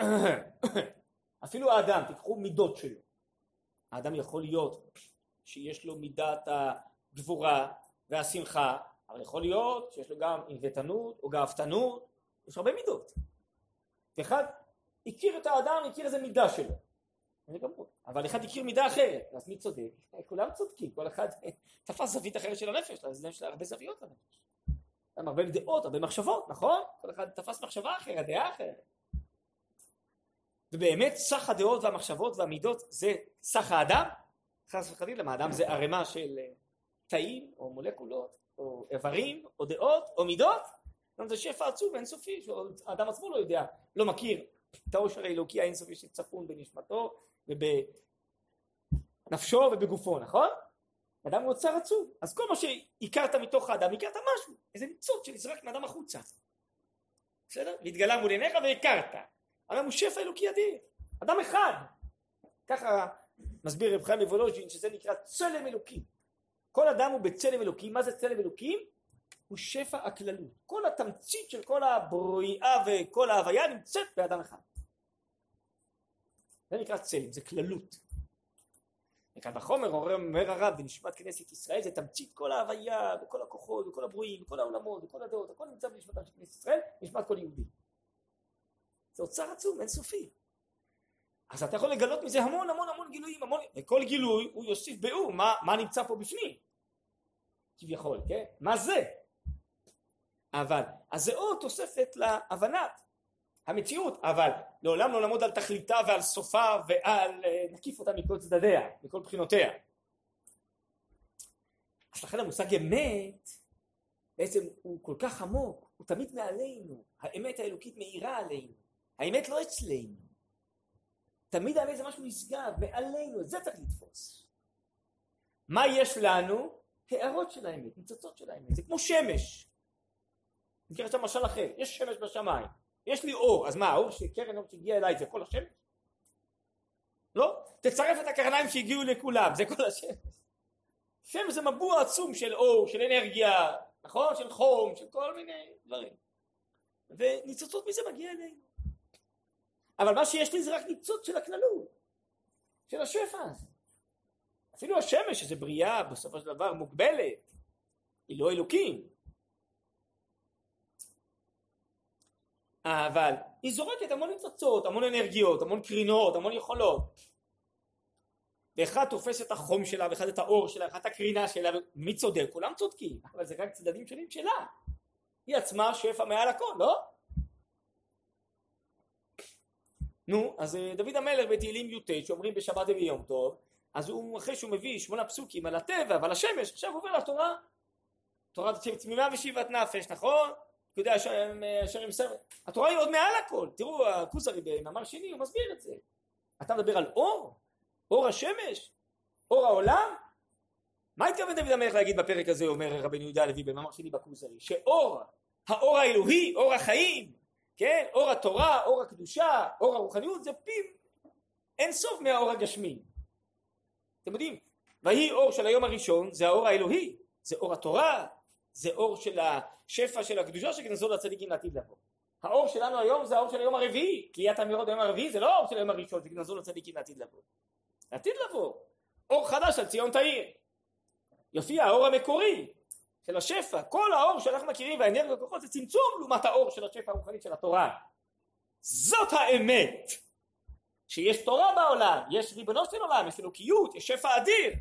[COUGHS] אפילו האדם, תיקחו מידות שלו. האדם יכול להיות שיש לו מידת הגבורה והשמחה, אבל יכול להיות שיש לו גם ענוותנות או גאוותנות, יש הרבה מידות. ואחד הכיר את האדם, הכיר איזה מידה שלו. אבל אחד הכיר מידה אחרת, אז מי צודק? [LAUGHS] כולם צודקים, כל אחד [LAUGHS] תפס זווית אחרת של הנפש, אז יש לה הרבה זוויות לנפש. הרבה דעות, הרבה מחשבות, נכון? כל אחד תפס מחשבה אחרת, דעה אחרת. ובאמת סך הדעות והמחשבות והמידות זה סך האדם, חס וחלילה, מה האדם זה ערימה של אה, תאים או מולקולות או איברים או דעות או מידות, זה שפע עצוב אינסופי שהאדם עצמו לא יודע, לא מכיר את העושר האלוקי האינסופי שצפון בנשמתו ובנפשו ובגופו, נכון? אדם הוא עצוב, אז כל מה שהכרת מתוך האדם, הכרת משהו, איזה ניצוץ שנזרק מאדם החוצה, בסדר? והתגלה מול עיניך והכרת אדם הוא שפע אלוקי אדיר, אדם אחד. ככה מסביר רב חיים מוולוז'ין שזה נקרא צלם אלוקים. כל אדם הוא בצלם אלוקים, מה זה צלם אלוקים? הוא שפע הכללות. כל התמצית של כל הבריאה וכל ההוויה נמצאת באדם אחד. זה נקרא צלם, זה כללות. וכאן בחומר אומר הרב בנשמת כנסת ישראל זה תמצית כל ההוויה וכל הכוחות וכל הברואים וכל העולמות וכל הדעות הכל נמצא בנשמתה של כנסת ישראל נשמת כל יהודי זה אוצר עצום, אינסופי. אז אתה יכול לגלות מזה המון המון המון גילויים, המון, וכל גילוי הוא יוסיף באור, מה, מה נמצא פה בפנים, כביכול, כן? מה זה? אבל, אז זה עוד תוספת להבנת המציאות, אבל לעולם לא לעמוד על תכליתה ועל סופה ועל אה, נקיף אותה מכל צדדיה, מכל בחינותיה. אז לכן המושג אמת בעצם הוא כל כך עמוק, הוא תמיד מעלינו, האמת האלוקית מאירה עלינו. האמת לא אצלנו. תמיד האמת זה משהו נשגב, מעלינו, את זה צריך לתפוס. מה יש לנו? הערות של האמת, ניצוצות של האמת, זה כמו שמש. נקרא עכשיו משל אחר, יש שמש בשמיים, יש לי אור, אז מה, האור שקרן אור שהגיע אליי זה כל השמש? לא, תצרף את הקרניים שהגיעו לכולם, זה כל השמש. שמש זה מבוע עצום של אור, של אנרגיה, נכון? של חום, של כל מיני דברים. וניצוצות מזה מגיע אלינו. אבל מה שיש לי זה רק ניצוץ של הכללות, של השפע הזה. אפילו השמש, שזה בריאה בסופו של דבר מוגבלת, היא לא אלוקים. אבל היא זורקת המון ניצוצות, המון אנרגיות, המון קרינות, המון יכולות. ואחד תופס את החום שלה, ואחד את האור שלה, ואחד את הקרינה שלה, מי צודק? כולם צודקים, אבל זה רק צדדים שונים שלה. היא עצמה שפע מעל הכל, לא? נו, אז אה, דוד המלך בתהילים י"ט שאומרים בשבת וביום טוב, אז הוא אחרי שהוא מביא שמונה פסוקים על הטבע ועל השמש, עכשיו עובר לתורה. תורה תמימה ושיבת נפש, נכון? יודע אשר עם סרט. התורה היא עוד מעל הכל. תראו, הכוזרי במאמר שני הוא מסביר את זה. אתה מדבר על אור? אור השמש? אור העולם? מה התכוון דוד המלך להגיד בפרק הזה, אומר רבנו יהודה הלוי במאמר שני בכוזרי? שאור, האור האלוהי, אור החיים, כן? אור התורה, אור הקדושה, אור הרוחניות, זה פי אין סוף מהאור הגשמי. אתם יודעים, ויהי אור של היום הראשון, זה האור האלוהי, זה אור התורה, זה אור של השפע של הקדושה שכנסו לצדיקים לעתיד לבוא. האור שלנו היום זה האור של היום הרביעי, קריאת אמירות ביום הרביעי זה לא האור של היום הראשון שכנסו לצדיקים לעתיד לבוא. לעתיד לבוא. אור חדש על ציון תאיר. יופיע האור המקורי של השפע. כל האור שאנחנו מכירים והאנרגיות הכוחות זה צמצום לעומת האור של השפע הרוחנית של התורה. זאת האמת. שיש תורה בעולם, יש ריבונו של עולם, יש אלוקיות, יש שפע אדיר.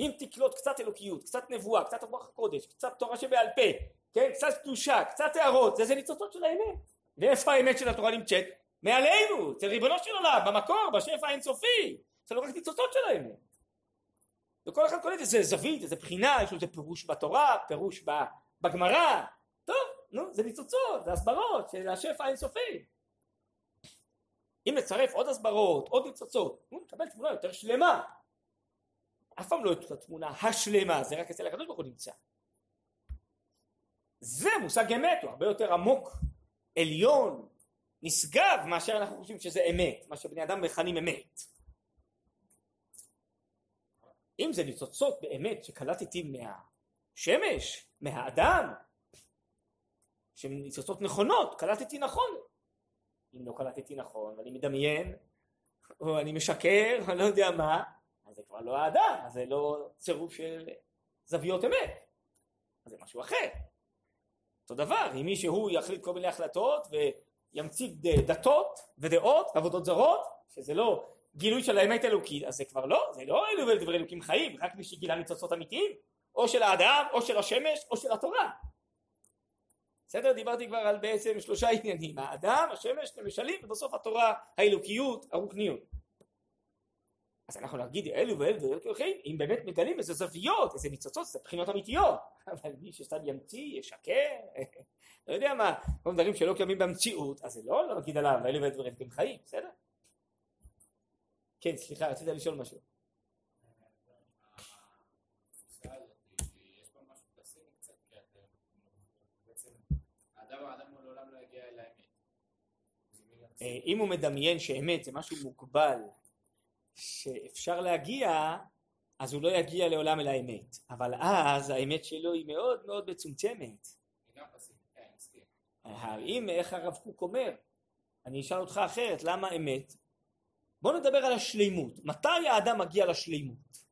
אם תקלוט קצת אלוקיות, קצת נבואה, קצת רוח הקודש, קצת תורה שבעל פה, כן, קצת קדושה, קצת הערות, זה זה ניצוצות של האמת. ואיפה האמת של התורה נמצאת? מעלינו, אצל ריבונו של עולם, במקור, בשפע האינסופי. זה לא רק ניצוצות של האמת. וכל אחד קולט איזה זווית, איזה בחינה, יש לו איזה פירוש בתורה, פירוש בגמרא. טוב, נו, זה ניצוצות, זה הסברות של השפע האינסופי. אם נצרף עוד הסברות, עוד ניצוצות, הוא נקבל תמונה יותר שלמה. אף פעם לא את התמונה השלמה, זה רק אצל הקדוש ברוך הוא נמצא. זה מושג אמת, הוא הרבה יותר עמוק, עליון, נשגב, מאשר אנחנו חושבים שזה אמת, מה שבני אדם מכנים אמת. אם זה ניצוצות באמת שקלטתי מהשמש, מהאדם, שהן ניצוצות נכונות, קלטתי נכון. אם לא קלטתי נכון, ואני מדמיין, או אני משקר, אני לא יודע מה, זה כבר לא האדם, אז זה לא צירוף של זוויות אמת, אז זה משהו אחר. אותו דבר, אם מישהו יחליט כל מיני החלטות וימציא דתות ודעות ועבודות זרות, שזה לא גילוי של האמת אלוקית, אז זה כבר לא, זה לא אלו דברי אלוקים חיים, רק מי שגילה ניצוצות אמיתיים, או של האדם, או של השמש, או של התורה. בסדר? דיברתי כבר על בעצם שלושה עניינים, האדם, השמש, המשלים, ובסוף התורה, האלוקיות, הרוחניות. אז אנחנו נגיד אלו ואלו ואלו חיים, אם באמת מגלים איזה זוויות, איזה ניצוצות, איזה בחינות אמיתיות, [LAUGHS] אבל מי שסתם ימציא, ישקר, [LAUGHS] לא יודע מה, כל דברים שלא קיימים במציאות, אז זה לא להגיד עליו, אלו ואלו ואלו חיים, בסדר? כן, סליחה, רצית לשאול משהו. אה, אם הוא מדמיין שאמת זה משהו מוגבל שאפשר להגיע, אז הוא לא יגיע לעולם אל האמת. אבל אז האמת שלו היא מאוד מאוד מצומצמת. אם, איך הרב קוק אומר, אני אשאל אותך אחרת, למה אמת? בוא נדבר על השלימות. מתי האדם מגיע לשלימות?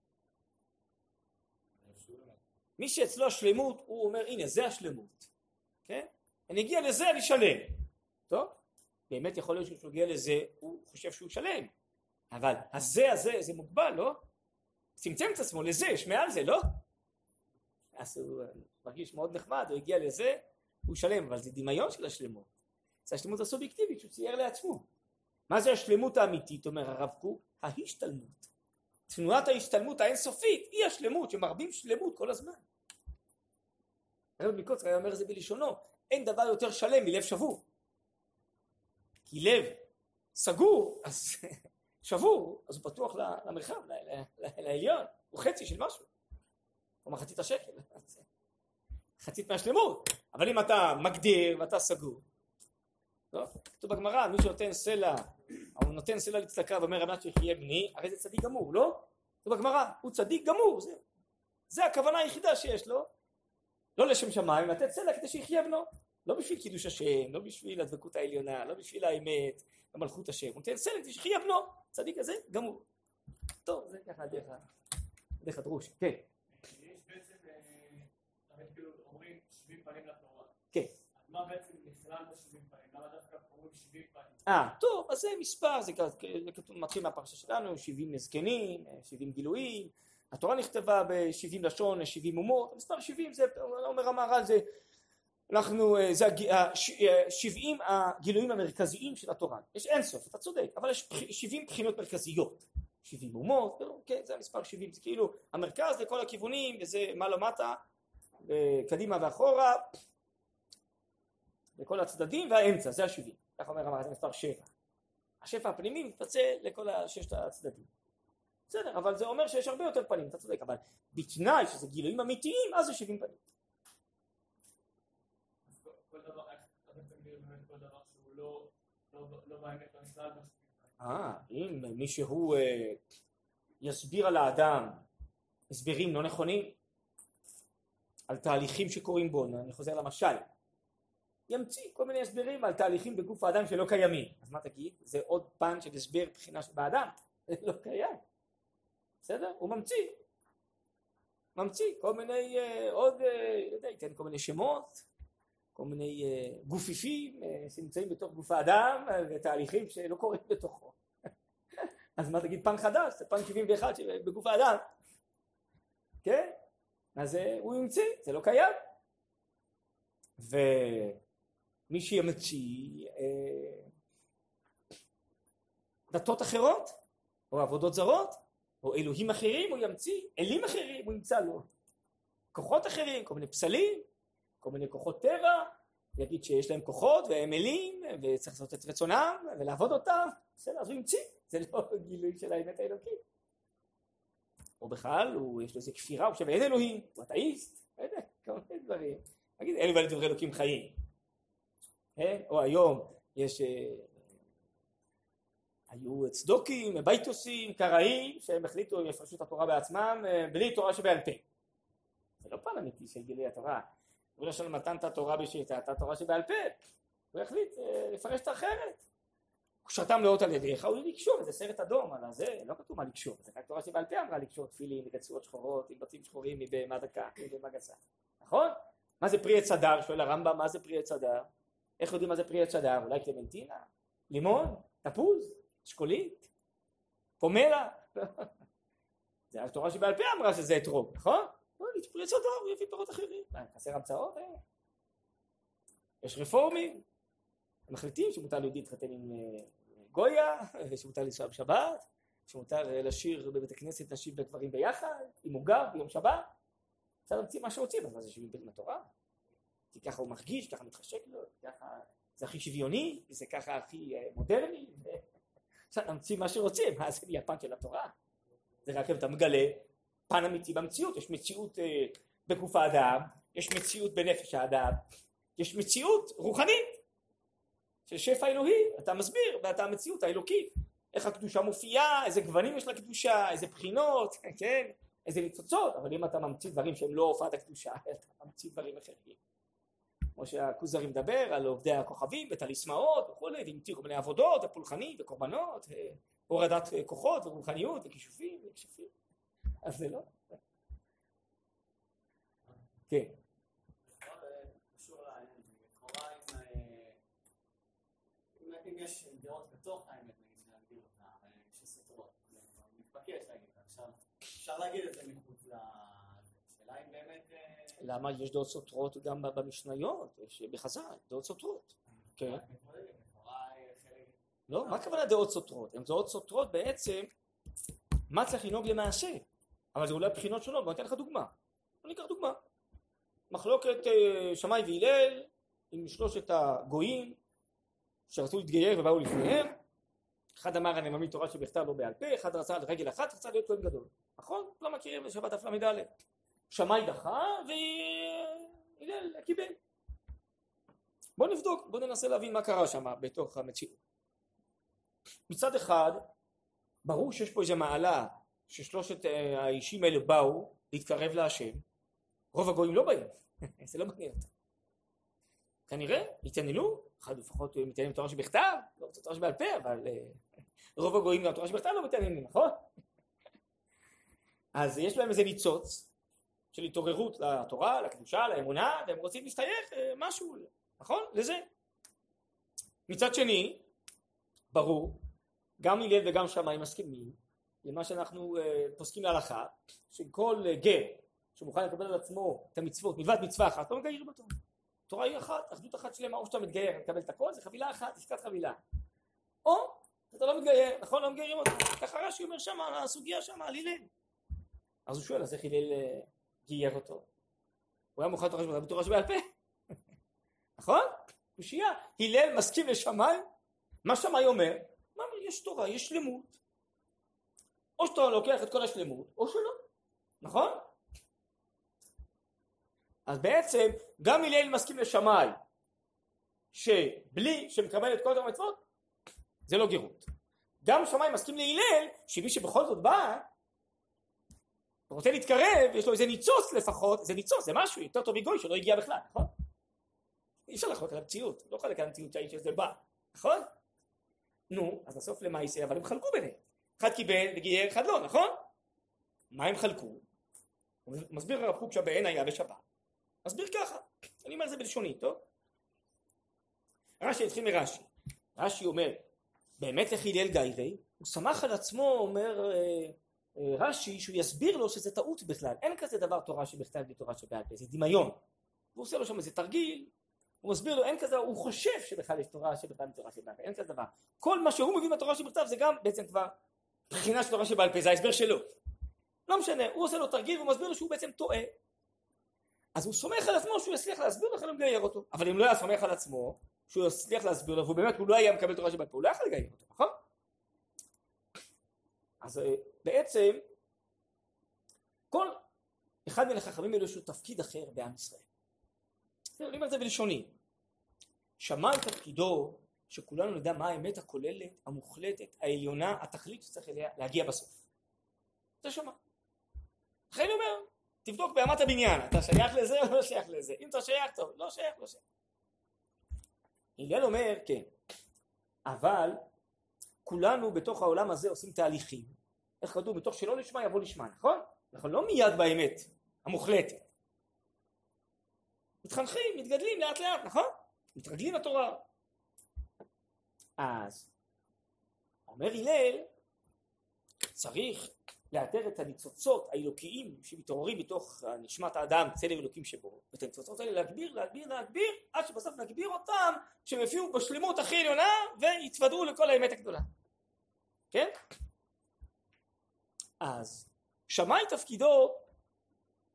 מי שאצלו השלימות, הוא אומר, הנה, זה השלימות. כן? אני אגיע לזה, אני שלם. טוב? באמת יכול להיות שהוא מגיע לזה, הוא חושב שהוא שלם. אבל הזה הזה זה מוגבל, לא? צמצם את עצמו לזה, יש מעל זה, לא? אז הוא מרגיש מאוד נחמד, הוא הגיע לזה, הוא שלם, אבל זה דמיון של השלמות. זה השלמות הסובייקטיבית שהוא צייר לעצמו. מה זה השלמות האמיתית, אומר הרב קוק? ההשתלמות. תנועת ההשתלמות האינסופית היא השלמות, שמרבים שלמות כל הזמן. הרב מקוצר היה אומר את זה בלשונו, אין דבר יותר שלם מלב שבור. כי לב סגור, אז שבור, אז הוא פתוח למרחב, לעליון, הוא חצי של משהו, או מחצית השקל, חצית מהשלמות, אבל אם אתה מגדיר ואתה סגור, לא? כתוב בגמרא, מי שנותן סלע, הוא נותן סלע לצדקה ואומר רמת שיחיה בני, הרי זה צדיק גמור, לא? כתוב בגמרא, הוא צדיק גמור, זה, זה הכוונה היחידה שיש לו, לא לשם שמיים, לתת סלע כדי שיחיה בנו, לא בשביל קידוש השם, לא בשביל הדבקות העליונה, לא בשביל האמת, המלכות השם, הוא נותן כדי שיחיה בנו, צדיק הזה גמור. טוב, זה ככה דרך, דרך הדרוש, כן. יש בעצם, אה, כאילו אומרים, שבעים פנים לתורה. כן. מה בעצם נכלל בשבעים פנים? למה דווקא קוראים שבעים פנים? אה, טוב, אז זה מספר, זה כתוב, מתחיל מהפרשה שלנו, שבעים זקנים, שבעים גילויים, התורה נכתבה בשבעים לשון, שבעים אומות, המספר שבעים זה, אומר המהר"ל, זה, אנחנו, אה, זה שבעים הגילויים המרכזיים של התורה, יש אינסוף, אתה צודק, אבל יש שבעים בחינות מרכזיות, שבעים אומות, כן, זה המספר שבעים, זה כאילו המרכז לכל הכיוונים, וזה מה למטה, קדימה ואחורה, לכל הצדדים והאמצע, זה השבעים, ככה אומר המהר"ל, זה מספר שבע. השפע הפנימי מתפצל לכל ששת הצדדים. בסדר, אבל זה אומר שיש הרבה יותר פנים, אתה צודק, אבל בתנאי שזה גילויים אמיתיים, אז זה שבעים פנים. אה, אם מישהו אה, יסביר על האדם הסברים לא נכונים על תהליכים שקורים בו, אני חוזר למשל, ימציא כל מיני הסברים על תהליכים בגוף האדם שלא קיימים, אז מה תגיד? זה עוד פן של הסבר בחינה באדם, זה לא קיים. בסדר? הוא ממציא. ממציא כל מיני אה, עוד, אה, יודע, ייתן כל מיני שמות, כל מיני אה, גופיפים שנמצאים בתוך גוף האדם ותהליכים שלא קורים בתוכו. [LAUGHS] אז מה תגיד פן חדש? זה פן 71 בגוף האדם. כן? אז הוא ימציא, זה לא קיים. ומי שימציא דתות אחרות או עבודות זרות או אלוהים אחרים הוא ימציא, אלים אחרים הוא ימצא לו, כוחות אחרים, כל מיני פסלים, כל מיני כוחות טבע, יגיד שיש להם כוחות והם אלים וצריך לעשות את רצונם ולעבוד אותם, בסדר, אז הוא ימציא, זה לא [LAUGHS] גילוי של האמת האלוקית. או בכלל, הוא, יש לו איזה כפירה, הוא חושב אין אלוהים, הוא אתאיסט, לא יודע, כל מיני דברים. נגיד, אלו ואלה דברי אלוקים חיים. כן? או היום יש אה, היו צדוקים, בייטוסים, קראים, שהם החליטו, הם יפרשו את התורה בעצמם, אה, בלי תורה שבעל פה. זה לא פן אמיתי של גילוי התורה. הוא ראשון מתן התורה בשיטת התורה שבעל פה. הוא החליט אה, לפרש את האחרת. קשרתם לאות על ידיך הוא לקשור, זה סרט אדום, על זה לא כתוב מה לקשור, זה רק תורה שבעל פה אמרה לקשור תפילין, רצועות שחורות, עם בתים שחורים מבהמה דקה, מבהמה גסה, נכון? מה זה פרי עץ הדר? שואל הרמב"ם, מה זה פרי עץ הדר? איך יודעים מה זה פרי עץ הדר? אולי קלמנטינה? לימון? תפוז? אשכולית, פומרה. [LAUGHS] זה התורה שבעל פה אמרה שזה אתרוג, נכון? פרי צדור, הוא יביא פירות אחרים. מה, חסר המצאות? אה. יש רפורמים, מחליטים שמותר ליהודי להתחתן עם אה, גויה, ושמותר לנסוע בשבת, שמותר אה, לשיר בבית הכנסת נשים וגברים ביחד, אם הוא גר ביום שבת, אפשר להמציא מה שרוצים, מה זה שווים בין התורה? כי ככה הוא מרגיש, ככה מתחשק לו, ככה זה הכי שוויוני, זה ככה הכי מודרני, אפשר להמציא מה שרוצים, מה זה יפן של התורה? זה רק אם אתה מגלה פן אמיתי במציאות, יש מציאות אה, בגוף האדם, יש מציאות בנפש האדם, יש מציאות רוחנית של שפע אלוהי, אתה מסביר ואתה המציאות האלוקית, איך הקדושה מופיעה, איזה גוונים יש לקדושה, איזה בחינות, [LAUGHS] כן, איזה ניצוצות, אבל אם אתה ממציא דברים שהם לא הופעת הקדושה, [LAUGHS] אתה ממציא דברים אחרים. כמו שהכוזרי מדבר על עובדי הכוכבים וטליסמאות וכולי, והמתירו בני עבודות ופולחנים וקורבנות והורדת כוחות ורוחניות וכישופים וכישופים אז זה לא כן אם יש דעות בתוך האמת, נגיד, להגדיר אותה, שסותרות, מתבקש להגיד, עכשיו, אפשר להגיד את זה מחוץ ל... השאלה אם באמת... למה יש דעות סותרות גם במשניות, יש בחז"ל, דעות סותרות. כן. לא, מה הכוונה דעות סותרות? הן דעות סותרות בעצם מה צריך לנהוג למעשה, אבל זה אולי בחינות שונות, בוא ניתן לך דוגמה. אני אקח דוגמה. מחלוקת אה, שמאי והלל עם שלושת הגויים שרצו להתגייר ובאו לפניהם אחד אמר אני מאמין תורה שבכתב לא בעל פה, אחד רצה על רגל אחת, רצה להיות כהן גדול. נכון? לא מכירים בשבת ל"ד. שמאי דחה והלל קיבל. בוא נבדוק, בוא ננסה להבין מה קרה שם בתוך המציאות. מצד אחד, ברור שיש פה איזו מעלה ששלושת אה, האישים האלה באו להתקרב להשם, רוב הגויים לא באים, [LAUGHS] זה לא מעניין אותם. כנראה התעניינו, אחד לפחות מתעניין בתורה שבכתב, לא רוצה תורה שבעל פה, אבל אה, [LAUGHS] רוב הגויים גם תורה שבכתב לא מתעניינים, נכון? [LAUGHS] אז יש להם איזה ניצוץ, של התעוררות לתורה, לקדושה, לאמונה, והם רוצים להסתייך אה, משהו, נכון? לזה. מצד שני, ברור, גם הלל וגם שמאי מסכימים למה שאנחנו uh, פוסקים להלכה, שכל uh, גר שמוכן לקבל על עצמו את המצוות מלבד מצווה אחת, לא מגייר בתורה. תורה היא אחת, אחדות אחת שלמה, או שאתה מתגייר, מקבל את הכל, זה חבילה אחת, עסקת חבילה. או אתה לא מתגייר, נכון? לא מגיירים אותו. ככה רש"י אומר שם, הסוגיה שם, על הלל. אז הוא שואל, אז איך הלל אה, גייר אותו? הוא היה מוכן תורה בתורה שבעל פה. [LAUGHS] נכון? קושייה. הלל מסכים לשמאי? מה שמאי אומר? מה? יש תורה, יש שלמות. או שאתה לוקח את כל השלמות, או שלא. נכון? אז בעצם גם הלל מסכים לשמאי שבלי שמקבל את כל המצוות זה לא גירות. גם שמאי מסכים להלל שמי שבכל זאת בא רוצה להתקרב יש לו איזה ניצוץ לפחות זה ניצוץ זה משהו יותר טוב מגוי שלא הגיע בכלל נכון? אי אפשר לחלוק על המציאות לא חלק על המציאות שהאיש הזה בא נכון? נו אז בסוף יישא אבל הם חלקו ביניהם אחד קיבל וגייר אחד לא נכון? מה הם חלקו? מסביר הרב קוק שבעין היה בשבת מסביר ככה, אני אומר את זה בלשוני, טוב? רש"י התחיל מרש"י, רש"י אומר באמת לכי ליל גיירי, הוא שמח על עצמו אומר אה, אה, רש"י שהוא יסביר לו שזה טעות בכלל, אין כזה דבר תורה שבכתב בלי תורה שבעל פה, זה דמיון, הוא עושה לו שם איזה תרגיל, הוא מסביר לו אין כזה, הוא חושב שבכלל יש תורה שבכתב תורה שבעל פה, אין כזה דבר, כל מה שהוא מבין בתורה שבכתב זה גם בעצם כבר בחינה של תורה שבעל פה, זה ההסבר שלו, לא משנה, הוא עושה לו תרגיל והוא מסביר לו שהוא בעצם טועה אז הוא סומך על עצמו שהוא יצליח להסביר הוא מגייר אותו. אבל אם לא היה סומך על עצמו, שהוא יצליח להסביר לו, והוא באמת, הוא לא היה מקבל תורה שבעל פה, הוא לא יכול לגייר אותו, נכון? אז אה, בעצם, כל אחד מן החכמים האלו יש לו תפקיד אחר בעם ישראל. אני אומר את זה בלשוני. שמע תפקידו שכולנו נדע מה האמת הכוללת, המוחלטת, העליונה, התכלית שצריך להגיע בסוף. זה שמע. לכן אני אומר, תבדוק באמת הבניין, אתה שייך לזה או לא שייך לזה? אם אתה שייך טוב, לא שייך, לא שייך. הלל אומר, כן, אבל כולנו בתוך העולם הזה עושים תהליכים, איך כתוב, בתוך שלא נשמע יבוא לשמה, נכון? אנחנו לא מיד באמת המוחלטת. מתחנכים, מתגדלים לאט לאט, נכון? מתרגלים לתורה. אז אומר הלל, צריך לאתר את הניצוצות האלוקיים שמתעוררים מתוך נשמת האדם, צלם אלוקים שבו, ואת הניצוצות האלה להגביר, להגביר, להגביר, עד שבסוף נגביר אותם, שהם יופיעו בשלמות הכי עליונה ויתוודעו לכל האמת הגדולה. כן? אז שמאי תפקידו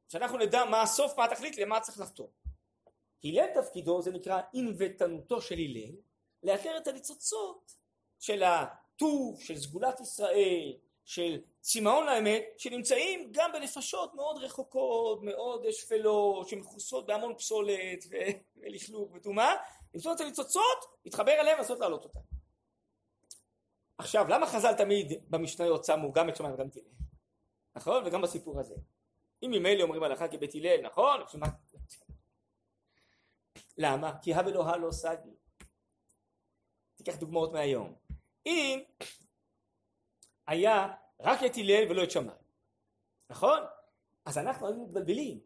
שאנחנו נדע מה הסוף, מה התכלית, למה צריך לחתור. הלל תפקידו זה נקרא ענוותנותו של הלל, לאתר את הניצוצות של הטוב, של סגולת ישראל, של צמאון לאמת שנמצאים גם בנפשות מאוד רחוקות, מאוד שפלות, שמכוסות בהמון פסולת [LAUGHS] ולכלוך וטומאה, למצוא את הניצוצות, להתחבר אליהם ולנסות להעלות אותם. עכשיו, למה חז"ל תמיד במשניות שמו גם את שמיים וגם את הלל? נכון? וגם בסיפור הזה. אם ממילא אומרים הלכה כבית הלל, נכון? למה? כי הא לא סגי. תיקח דוגמאות מהיום. אם היה רק את הלל ולא את שמאי, נכון? אז אנחנו היינו מתבלבלים,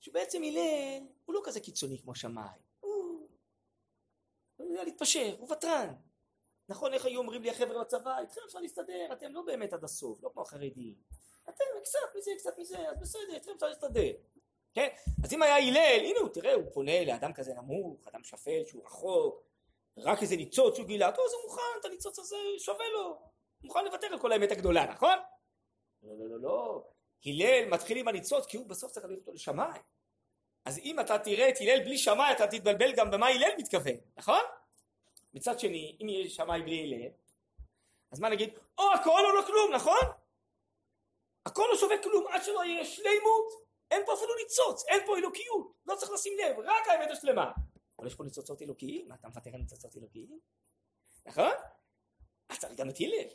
שבעצם הלל הוא לא כזה קיצוני כמו שמאי, הוא יודע להתפשר, הוא ותרן. נכון איך היו אומרים לי החבר'ה בצבא, איתכם אפשר להסתדר, אתם לא באמת עד הסוף, לא כמו החרדים. אתם קצת מזה, קצת מזה, אז בסדר, איתכם אפשר להסתדר. כן? אז אם היה הלל, הנה הוא, תראה, הוא פונה לאדם כזה נמוך, אדם שפל שהוא רחוק, רק איזה ניצוץ שהוא גילה, טוב, אז הוא מוכן, את הניצוץ הזה שווה לו. מוכן לוותר על כל האמת הגדולה, נכון? לא, לא, לא, לא. הלל מתחיל עם הניצוץ כי הוא בסוף צריך להביא אותו לשמיים. אז אם אתה תראה את הלל בלי שמאי אתה תתבלבל גם במה הלל מתכוון, נכון? מצד שני, אם יהיה שמאי בלי הלל, אז מה נגיד? או הכל או לא כלום, נכון? הכל לא שווה כלום עד שלא יהיה שלימות, אין פה אפילו ניצוץ, אין פה אלוקיות, לא צריך לשים לב, רק האמת השלמה. אבל יש פה ניצוצות אלוקיים, מה אתה מוותר על ניצוצות אלוקיים? נכון? אז צריך גם את הלל.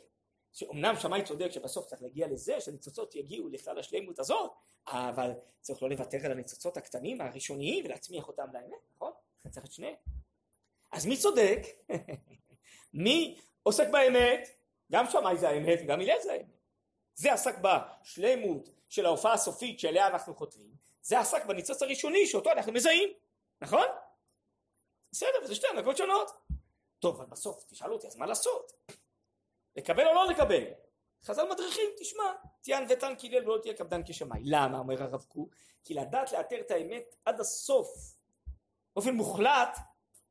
שאומנם שמאי צודק שבסוף צריך להגיע לזה שהניצוצות יגיעו לכלל השלמות הזאת, אבל צריך לא לוותר על הניצוצות הקטנים הראשוניים ולהצמיח אותם לאמת, נכון? לכן צריך את שניהם. אז מי צודק? [LAUGHS] מי עוסק באמת? גם שמאי זה האמת וגם הלל זה האמת. זה עסק בשלמות של ההופעה הסופית שאליה אנחנו חותרים, זה עסק בניצוץ הראשוני שאותו אנחנו מזהים, נכון? בסדר, וזה שתי הנהגות שונות. טוב, אבל בסוף תשאל אותי, אז מה לעשות? לקבל או לא לקבל? חז"ל מדריכים, תשמע, תיען ותן קילל ולא תהיה קפדן כשמיים. למה, אומר הרב קוק? כי לדעת לאתר את האמת עד הסוף, באופן מוחלט,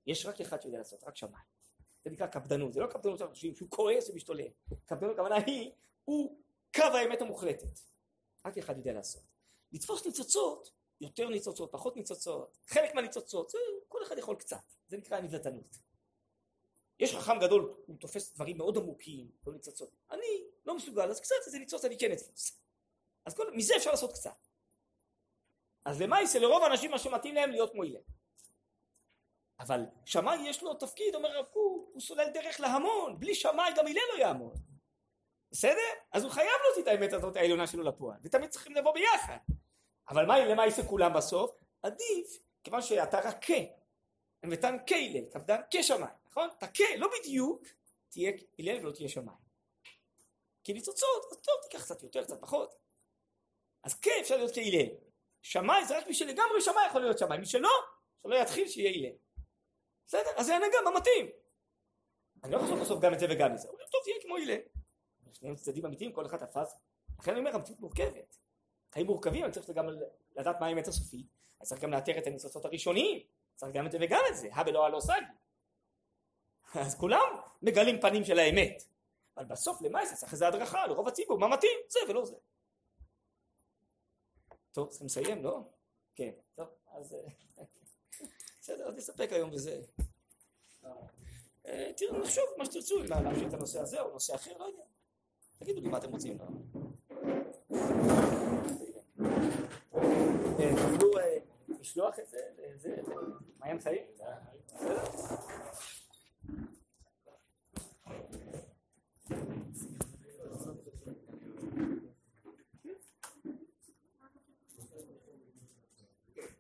יש רק אחד שיודע לעשות, רק שמיים. זה נקרא קפדנות, זה לא קפדנות שאנחנו חושבים שהוא כועס ומשתולל. קפדנות, הכוונה היא, הוא קו האמת המוחלטת. רק אחד יודע לעשות. לתפוס ניצוצות, יותר ניצוצות, פחות ניצוצות, חלק מהניצוצות, זה כל אחד יכול קצת, זה נקרא נבלתנות. יש חכם גדול, הוא תופס דברים מאוד עמוקים, לא ניצוצות. אני לא מסוגל, אז קצת איזה ניצוץ אני כן אתפוס. אז כל, מזה אפשר לעשות קצת. אז למעשה לרוב האנשים מה שמתאים להם להיות הלל. אבל שמאי יש לו תפקיד, אומר הרב קוק, הוא סולל דרך להמון, בלי שמאי גם הלל לא יעמוד. בסדר? אז הוא חייב להוציא את האמת הזאת העליונה שלו לפועל, ותמיד צריכים לבוא ביחד. אבל מה, למה יישא כולם בסוף? עדיף, כיוון שאתה רכה, ותן כהלל, קפדן כשמיים, נכון? אתה כ, לא בדיוק, תהיה הלל ולא תהיה שמיים. כי ניצוצות, אז טוב, תיקח קצת יותר, קצת פחות. אז כ אפשר להיות כהלל. שמאי זה רק מי שלגמרי שמאי יכול להיות שמאי, מי שלא, שלא יתחיל שיהיה הלל. בסדר? אז זה הנהגה, מה מתאים? אני לא חושב בסוף גם את זה וגם את זה. הוא אומר, טוב, תהיה כמו הלל. שניהם צדדים אמיתיים, כל אחד תפס. לכן אני אומר, המציאות מורכבת. חיים מורכבים, אני צריך גם לדעת מה האמת הסופית. אני צריך גם לאתר את הניצוצות הראשוניים. צריך גם את זה וגם את זה. הא ולא הלא סגי. אז כולם מגלים פנים של האמת. אבל בסוף למעשה צריך איזה הדרכה לרוב הציבור, מה מתאים? זה ולא זה. טוב, צריכים לסיים, לא? כן. טוב, אז... בסדר, אז נסתפק היום בזה. אה, תראו, נחשוב מה שתרצו, אם להמשיך את הנושא הזה או נושא אחר, לא יודע. תגידו לי מה אתם רוצים. אה, תוכלו לשלוח את זה, מה הם? בסדר?